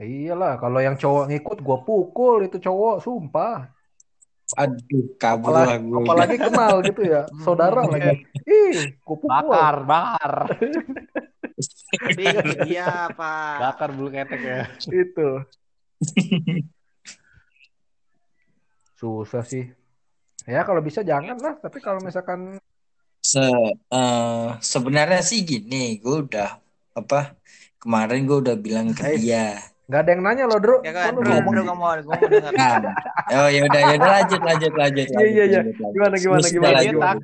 Iyalah, kalau yang cowok ngikut gue pukul itu cowok, sumpah. Aduh, kabur Apalagi, apalagi kenal gitu ya, saudara lagi. Ih, gue pukul. Bakar, bakar. Iya, Pak. Bakar bulu ketek ya. Itu. Susah sih. Ya kalau bisa jangan lah, tapi kalau misalkan Se eh, sebenarnya sih gini, gue udah apa kemarin gue udah bilang ke Eh, dia. nggak ada yang nanya loh, Dro. Ya kan, Bro, ngomong Bro, sih? gue mau, dengar. Nah, oh ya udah ya udah lanjut lanjut lanjut Iya, iya, iya. Gimana, gimana, gimana, lanjut, gimana?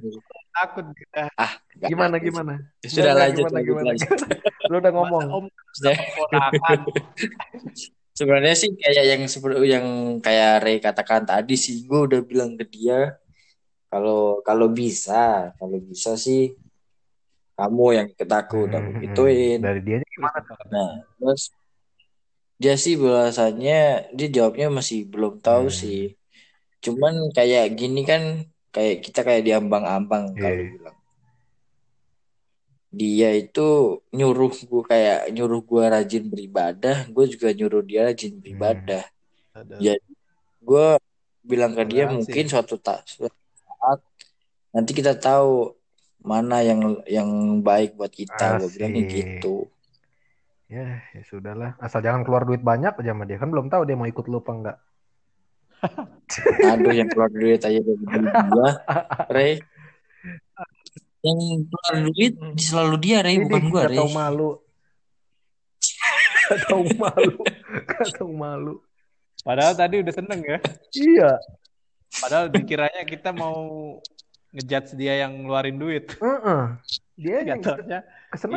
Takut kita. Ah, Gimana, takut. gimana? Sudah Gimana, lanjut gimana, lanjut gimana, lanjut. Lu udah ngomong. Om. Sebenarnya sih kayak yang seperti yang kayak Ray katakan tadi sih, gue udah bilang ke dia kalau kalau bisa, kalau bisa sih kamu yang ikut aku udah Hmm, gituin. Dari dia gimana? Nah, terus dia sih bahasanya dia jawabnya masih belum tahu Hmm. sih. Cuman kayak gini kan kayak kita kayak diambang-ambang Iya. kalau bilang. Dia itu nyuruh gue kayak nyuruh gue rajin beribadah, gue juga nyuruh dia rajin beribadah. Aduh. Ya, gue bilang ke dia mungkin suatu ta- suatu saat nanti kita tahu mana yang yang baik buat kita. Gue Asik. gitu. Ya, ya sudahlah. Asal jangan keluar duit banyak aja sama dia. Kan belum tahu dia mau ikut lu apa enggak. Aduh yang keluar duit aja dari dia, Ray. Yang keluar duit selalu dia, Ray, bukan gua, gak Ray. tahu malu. Gak tahu malu. Gak tahu malu. Padahal tadi udah seneng ya. Iya. Padahal dikiranya kita mau ngejudge dia yang ngeluarin duit. Heeh. Dia yang Jatuhnya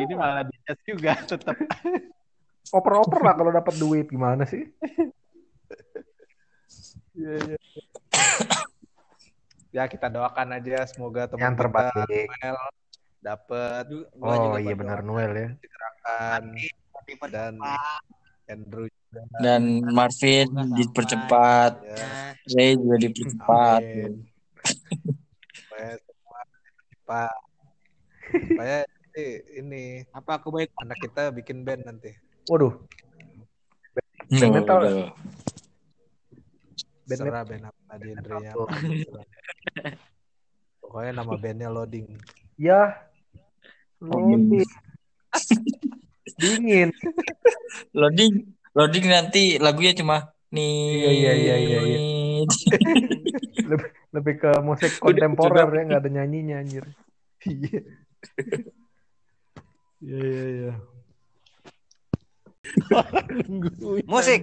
ini malah dijudge juga tetap. Oper-oper lah kalau dapat duit gimana sih? Iya, iya. ya kita doakan aja semoga teman Yang kita terbaik. Noel dapat Oh juga iya benar Noel ya. dan Pak. Andrew juga. Dan Marvin dipercepat, Ya, Ray juga dipercepat. Supaya semua cepat. Supaya nanti ini apa kebaikan anak kita bikin band nanti. Waduh, Oh, Band metal. Band Serah band apa terserah. Pokoknya nama bandnya loading. ya. Loading. Loading. Dingin. Loading, loading nanti lagunya cuma nih. Iya, iya, iya, iya, iya. Lebih, lebih ke musik kontemporer ya, nggak ada nyanyinya anjir. Iya. Iya iya iya. Musik.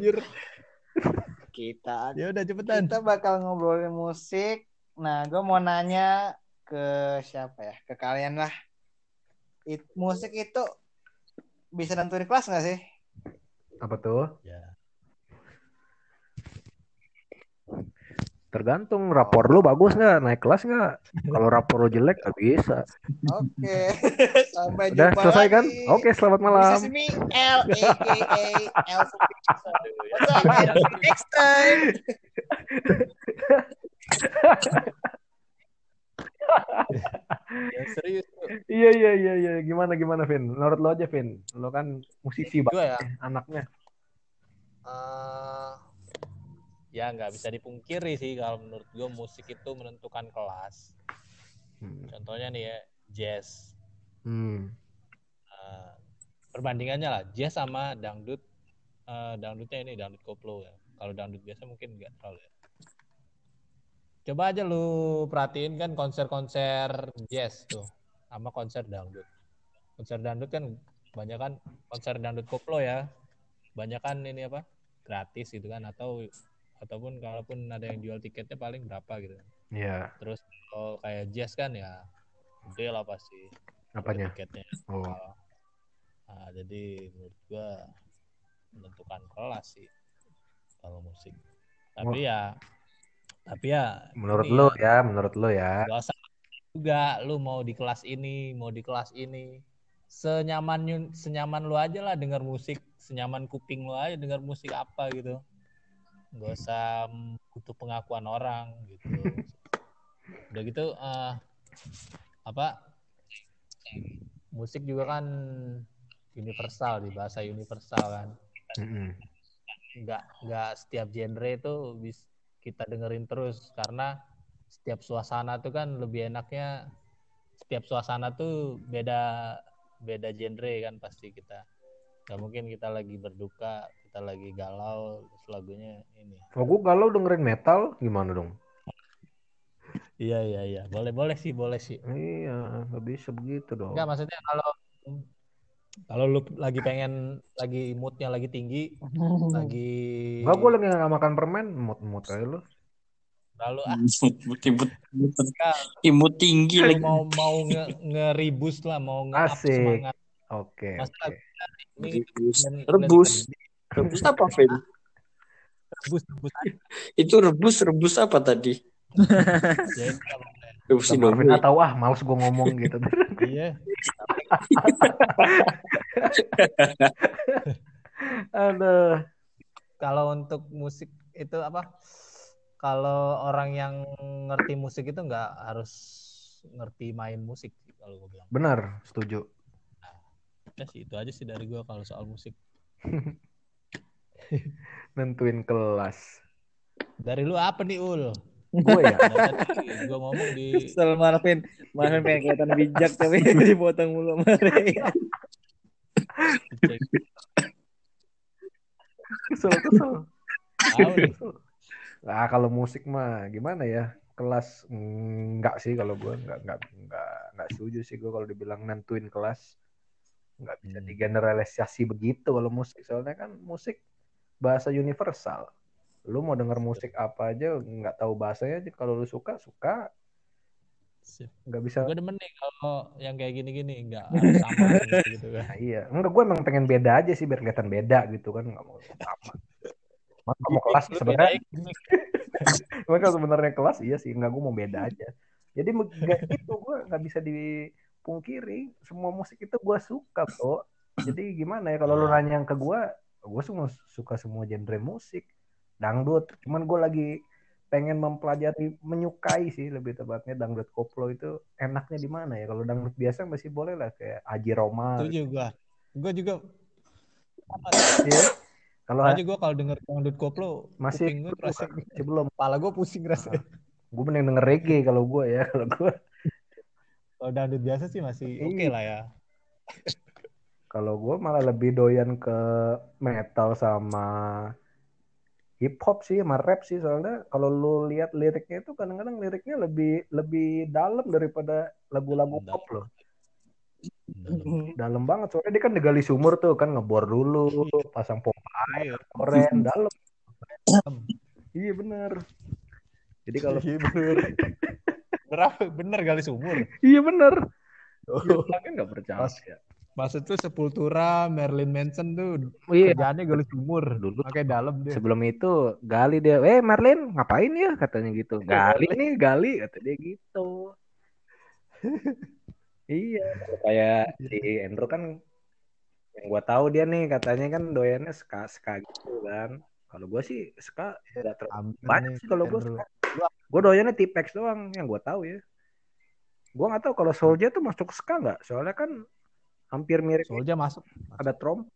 Kita Ya udah cepetan. kita bakal ngobrolin musik. Nah, gue mau nanya ke siapa ya? Ke kalian lah. It- musik itu bisa nentuin kelas nggak sih? Apa tuh? Ya. Tergantung rapor lu bagus nggak, naik kelas nggak. Kalau rapor lu jelek nggak bisa. Oke. Sampai Udah jumpa selesai kan? lagi. Oke, selamat malam. This is me, L A K A L What's up, man? See you Next time. Ya, serius. Iya iya iya iya. Gimana gimana Vin? Menurut lo aja Vin. Lo kan musisi Gua banget ya. ya, anaknya. Eh, ya nggak bisa dipungkiri sih kalau menurut gue musik itu menentukan kelas. Hmm. Contohnya nih ya jazz. Hmm. Eh, perbandingannya lah jazz sama dangdut. Eh, dangdutnya ini dangdut koplo ya. Kalau dangdut biasa mungkin nggak terlalu ya. Coba aja lu perhatiin kan konser-konser jazz tuh sama konser dangdut. Konser dangdut kan banyak kan konser dangdut koplo ya. Banyak kan ini apa? gratis gitu kan atau ataupun kalaupun ada yang jual tiketnya paling berapa gitu kan. Iya. Terus kalau kayak jazz kan ya gede lah pasti Apanya? tiketnya. Oh. Nah, jadi menurut gua menentukan kelas sih kalau musik. Tapi ya tapi ya Menurut lu ya, menurut lu ya. Gak usah juga lu mau di kelas ini, mau di kelas ini. Senyaman senyaman lu aja lah dengar musik, senyaman kuping lu aja dengar musik apa gitu. Gak usah mm, butuh pengakuan orang gitu. Udah gitu eh, apa musik juga kan universal di bahasa universal kan. Nggak nggak setiap genre itu bis kita dengerin terus karena setiap suasana tuh kan lebih enaknya setiap suasana tuh beda beda genre kan pasti kita. Nggak mungkin kita lagi berduka kita lagi galau terus lagunya ini Oh, gua galau dengerin metal gimana dong? iya iya iya boleh boleh sih boleh sih Iya, nggak bisa begitu dong. Enggak maksudnya kalau kalau lu lagi pengen lagi moodnya lagi tinggi lagi Enggak, gua lagi nggak makan permen, mut-mut kayak lu. lalu ah Imut, imut, imut, tinggi lagi. mau mau nge ngeribus lah mau Asik. semangat Oke. Rebus. Rebus. Apa, Fen? rebus rebus Itu rebus, rebus apa tadi? ya? Rebus Indomie. nggak tahu ah, males gua ngomong gitu. iya Aduh. kalau untuk musik itu apa kalau orang yang ngerti musik itu nggak harus ngerti main musik kalau gue bilang Benar, setuju. ya sih itu aja sih dari gue kalau soal musik Nentuin kelas. dari lu apa nih ul Gue ya. gue ngomong di Kesel Marvin. Marvin pengen kelihatan bijak tapi dipotong mulu Marvin. Kesel, kesel. Nah, kalau musik mah gimana ya? Kelas enggak sih kalau gue enggak enggak enggak enggak setuju sih gue kalau dibilang nentuin kelas. Enggak bisa Hmm. digeneralisasi begitu kalau musik. Soalnya kan musik bahasa universal. Lu mau denger musik apa aja nggak tahu bahasanya aja. Kalau lu suka suka. Nggak bisa gue demen nih kalau yang kayak gini-gini nggak sama gitu kan. Nah, iya. Enggak gue emang pengen beda aja sih biar kelihatan beda gitu kan. Nggak mau sama. Mas mau kelas sebenarnya. Cuman kalau sebenarnya kelas iya sih, enggak gue mau beda aja. Jadi nggak itu gue nggak bisa dipungkiri, semua musik itu gue suka kok. Jadi gimana ya kalau lu nanya yang ke gue, gue semua suka semua genre musik, dangdut. Cuman gue lagi pengen mempelajari, menyukai sih lebih tepatnya dangdut koplo itu enaknya di mana ya? Kalau dangdut biasa masih boleh lah kayak Aji Roma. setuju gue gue juga Iya. Kalau aja gue kalau denger dangdut koplo masih gue terasa belum. kepala gue pusing rasanya Gue mending denger reggae kalau gue ya. Kalau gue kalau dangdut biasa sih masih oke Iya. lah ya Kalau gue malah lebih doyan ke metal sama hip hop sih, sama rap sih soalnya kalau lu lihat liriknya itu kadang-kadang liriknya lebih lebih dalam daripada lagu-lagu pop loh. Dalam. Dalam banget soalnya dia kan digali sumur tuh kan ngebor dulu, pasang pompa air, koren, dalam. Iya bener. Jadi kalau Iya bener. bener apa? Bener kali sumur. iya bener. Ya, kan nggak percaya. Maksud tuh Sepultura, Marilyn Manson tuh Oh, iya. kerjaannya gali sumur. Dulu Pakai dalam dia. Sebelum itu gali dia, eh Marlin ngapain ya katanya gitu. Gali nih gali kata dia gitu. iya, kayak si Andrew kan yang gua tahu dia nih katanya kan doyannya ska ska gitu kan. Kalau gua sih ska nggak terlalu banyak sih kalau gua Andrew. ska. Gua doyannya Tipex doang yang gua tahu ya. Gua nggak tahu kalau Soulja tuh masuk ska nggak? Soalnya kan hampir mirip Soldier masuk. ada trom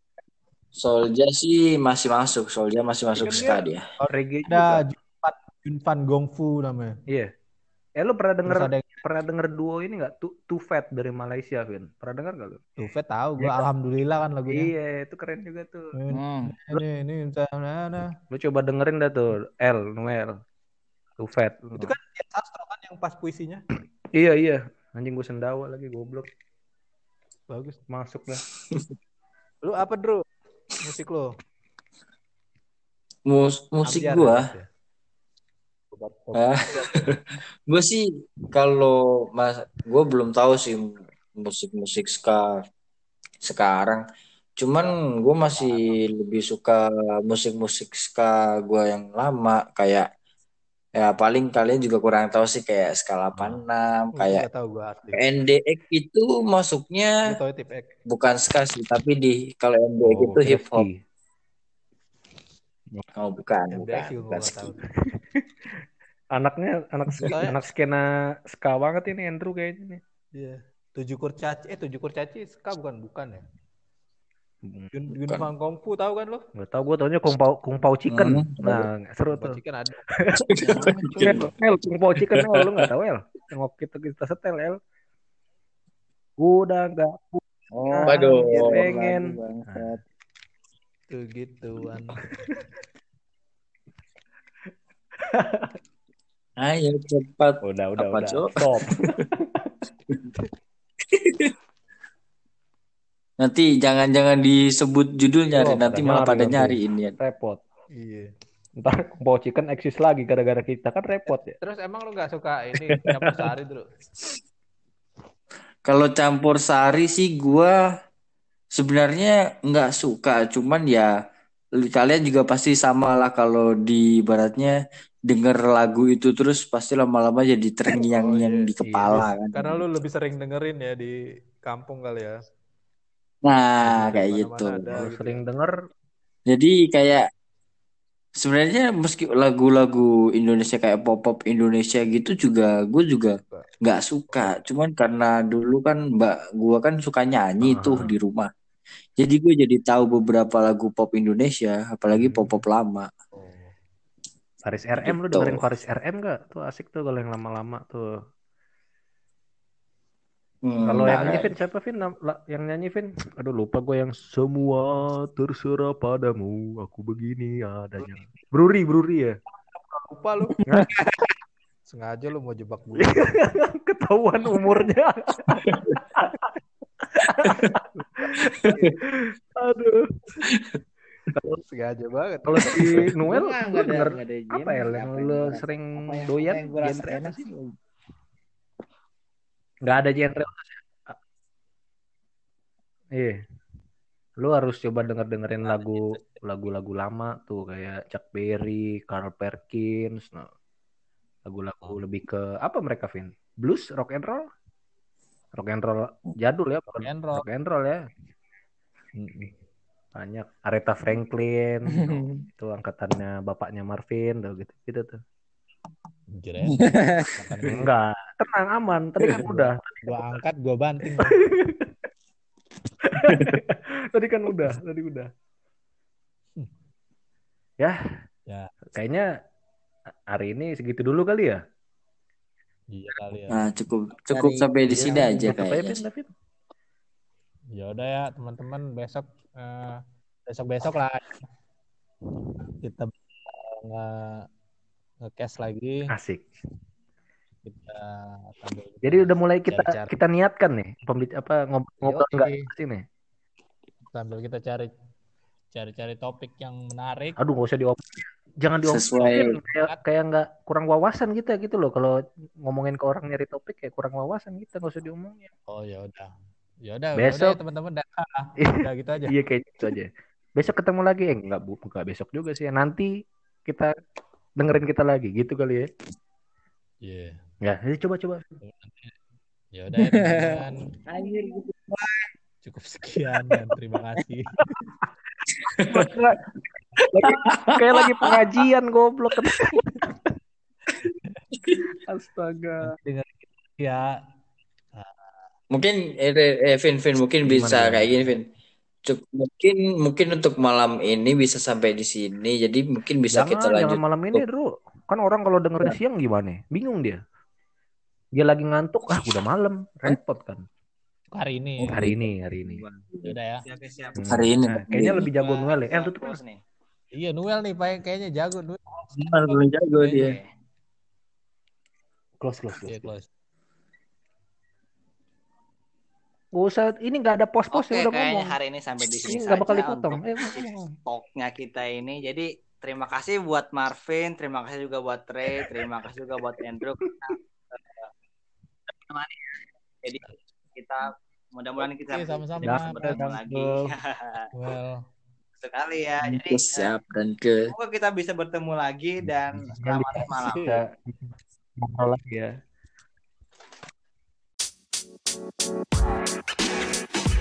Solja sih masih masuk, Solja masih masuk Kan ska dia- dia. reggae. Ada Junfan, Junfan Gongfu namanya. Iya. Eh lu pernah denger ada pernah denger duo ini nggak? Too, Too Fat dari Malaysia, Vin. Pernah denger nggak lu? Tufet tahu gue Iya kan? alhamdulillah kan lagunya. Iya, itu keren juga tuh. Hmm. Ini ini nah. Lu coba dengerin dah tuh, L, Noel. Too fat. Itu kan Sastro kan yang pas puisinya. Iya iya. Anjing gue sendawa lagi goblok. Bagus. Masuk dah. Lu apa, Dru? Musik lu? Mus musik Ambiar gua, ya, ah, gua sih kalau mas, gua belum tahu sih musik-musik ska sekarang. Cuman gue masih lebih suka musik-musik ska gue yang lama kayak ya paling kalian juga kurang tahu sih kayak skala 86 Gua kayak nggak tahu gua asli. NDX itu masuknya tahu X. bukan ska sih tapi di kalau NDX Oh, itu hip hop. Oh bukan, bukan, bukan tahu. Anaknya anak anak skena ska banget ini Andrew kayaknya nih. Iya. Tujuh kurcaci, eh tujuh kurcaci ska bukan bukan ya? Hmm, Gun Bukan. Gunfang Kungfu tahu kan lo? Nggak tahu gue taunya kung pao kung pao chicken. Hmm, Nah seru tuh. Kan ada. El, El, kung pao chicken El, lu nggak tahu El? Yang waktu kita kita setel El. Udah nggak Oh, Waduh, lagu pengen. bangsat. Tuh gituan. Ayo cepat. udah udah Apa, udah. Cok? Stop. Nanti jangan-jangan disebut judulnya, Oh, nanti malah pada nyari ini. Repot. Iya. Ntar pao chicken eksis lagi gara-gara kita kan repot ya. Terus emang lu nggak suka ini campur sari dulu? Kalau campur sari sih gua sebenarnya nggak suka, cuman ya kalian juga pasti sama lah kalau di baratnya denger lagu itu terus pasti lama-lama jadi terngiang-ngiang Oh, iya. di kepala kan. Karena lu lebih sering dengerin ya di kampung kali ya. Nah, Jadi kayak di gitu. ada. Gitu sering denger Jadi kayak sebenarnya meski lagu-lagu Indonesia kayak pop-pop Indonesia gitu juga gue juga nggak suka. Cuman karena dulu kan mbak gue kan suka nyanyi Ah. tuh di rumah. Jadi gue jadi tahu beberapa lagu pop Indonesia, apalagi Hmm. pop-pop lama. Oh. Faris RM lu Gitu. dengerin Faris RM gak? Tuh asik tuh kalau yang lama-lama tuh. Hmm, Kalau yang nggak, nyanyi Vin siapa Vin? Yang nyanyi Vin? Aduh lupa gue yang semua terserah padamu, aku begini adanya. Bruri, Bruri ya. Lupa lu. Sengaja lu mau jebak gue. Ketahuan umurnya. Aduh. Sengaja banget. Kalau si Noel ada- denger apa ya yang lu sering doyan genre apa enak sih? Nggak ada genre. Iya. Lu harus coba denger dengerin lagu lagu-lagu lama tuh kayak Chuck Berry, Carl Perkins, nah, lagu-lagu lebih ke apa mereka Vin? Blues, rock and roll? Rock and roll jadul ya, bukan and roll. rock and roll ya. Banyak Aretha Franklin, itu angkatannya bapaknya Marvin, tuh gitu gitu tuh. Ya. Gue. Enggak, tenang aman. Tadi kan udah, Gua angkat, gua banting. tadi kan udah, tadi udah. Ya, Ya. kayaknya hari ini segitu dulu kali ya. Iya kali ya. Nah, cukup cukup Dari- sampai di sini aja Tutup aja, kayaknya. Ya udah ya teman-teman besok eh, besok-besok lah kita nge nge-cast lagi Asik. kita sambil Jadi udah mulai kita Cari-cari. kita niatkan nih pembit apa ngob- ngobrol enggak sini. sambil kita cari cari-cari topik yang menarik Aduh, nggak usah diomongin. Jangan diomongin. Sesuai- Kayak kayak nggak kurang wawasan kita gitu loh. Kalau ngomongin ke orang nyari topik kayak kurang wawasan kita nggak usah diomongin. oh ya udah ya udah Besok. udah ya, teman-teman dah Ah, Iya. udah gitu aja Iya kayak gitu aja. Besok ketemu lagi eh enggak bu, enggak besok juga sih. Nanti kita dengerin kita lagi gitu kali ya. Iya. Ya, coba. ya udah ya teman-teman Anjir gitu. cukup sekian dan terima kasih lagi, kayak lagi pengajian goblok. Astaga. dengan ya Mungkin eh, eh Vin, Vin mungkin Gimana, bisa gimana? kayak gini, Vin. Cuk- mungkin mungkin untuk malam ini bisa sampai di sini. Jadi mungkin bisa jangan, kita jangan lanjut. malam ini, Bro. Kan orang kalau dengerin siang gimana? Bingung dia. Dia lagi ngantuk, ah udah malam, repot kan. hari ini Hari ini, hari ini. ya udah ya Siap, siap. Hmm. Hari ini. Nah, kayaknya lebih jago Noel ya. Eh, tutup Close nih. iya Noel nih Pak, kayaknya jago Noel Benar, belum jago dia. Close, close, close. Iya, close. Gak usah, ini nggak ada pos-pos ya udah ngomong. hari ini sampai di sini Ini nggak bakal dipotong. Eh, ngomong. talknya kita ini. Jadi terima kasih buat Marvin, terima kasih juga buat Trey, terima kasih juga buat Andrew. Kita, eh. Jadi kita mudah-muhamudahan kita Oke, sama-sama. bisa bertemu lagi. Well, Sekali ya. Jadi siap dan ke semoga kita bisa bertemu lagi dan selamat malam. Bisa ngobrol lagi ya. We'll be right back.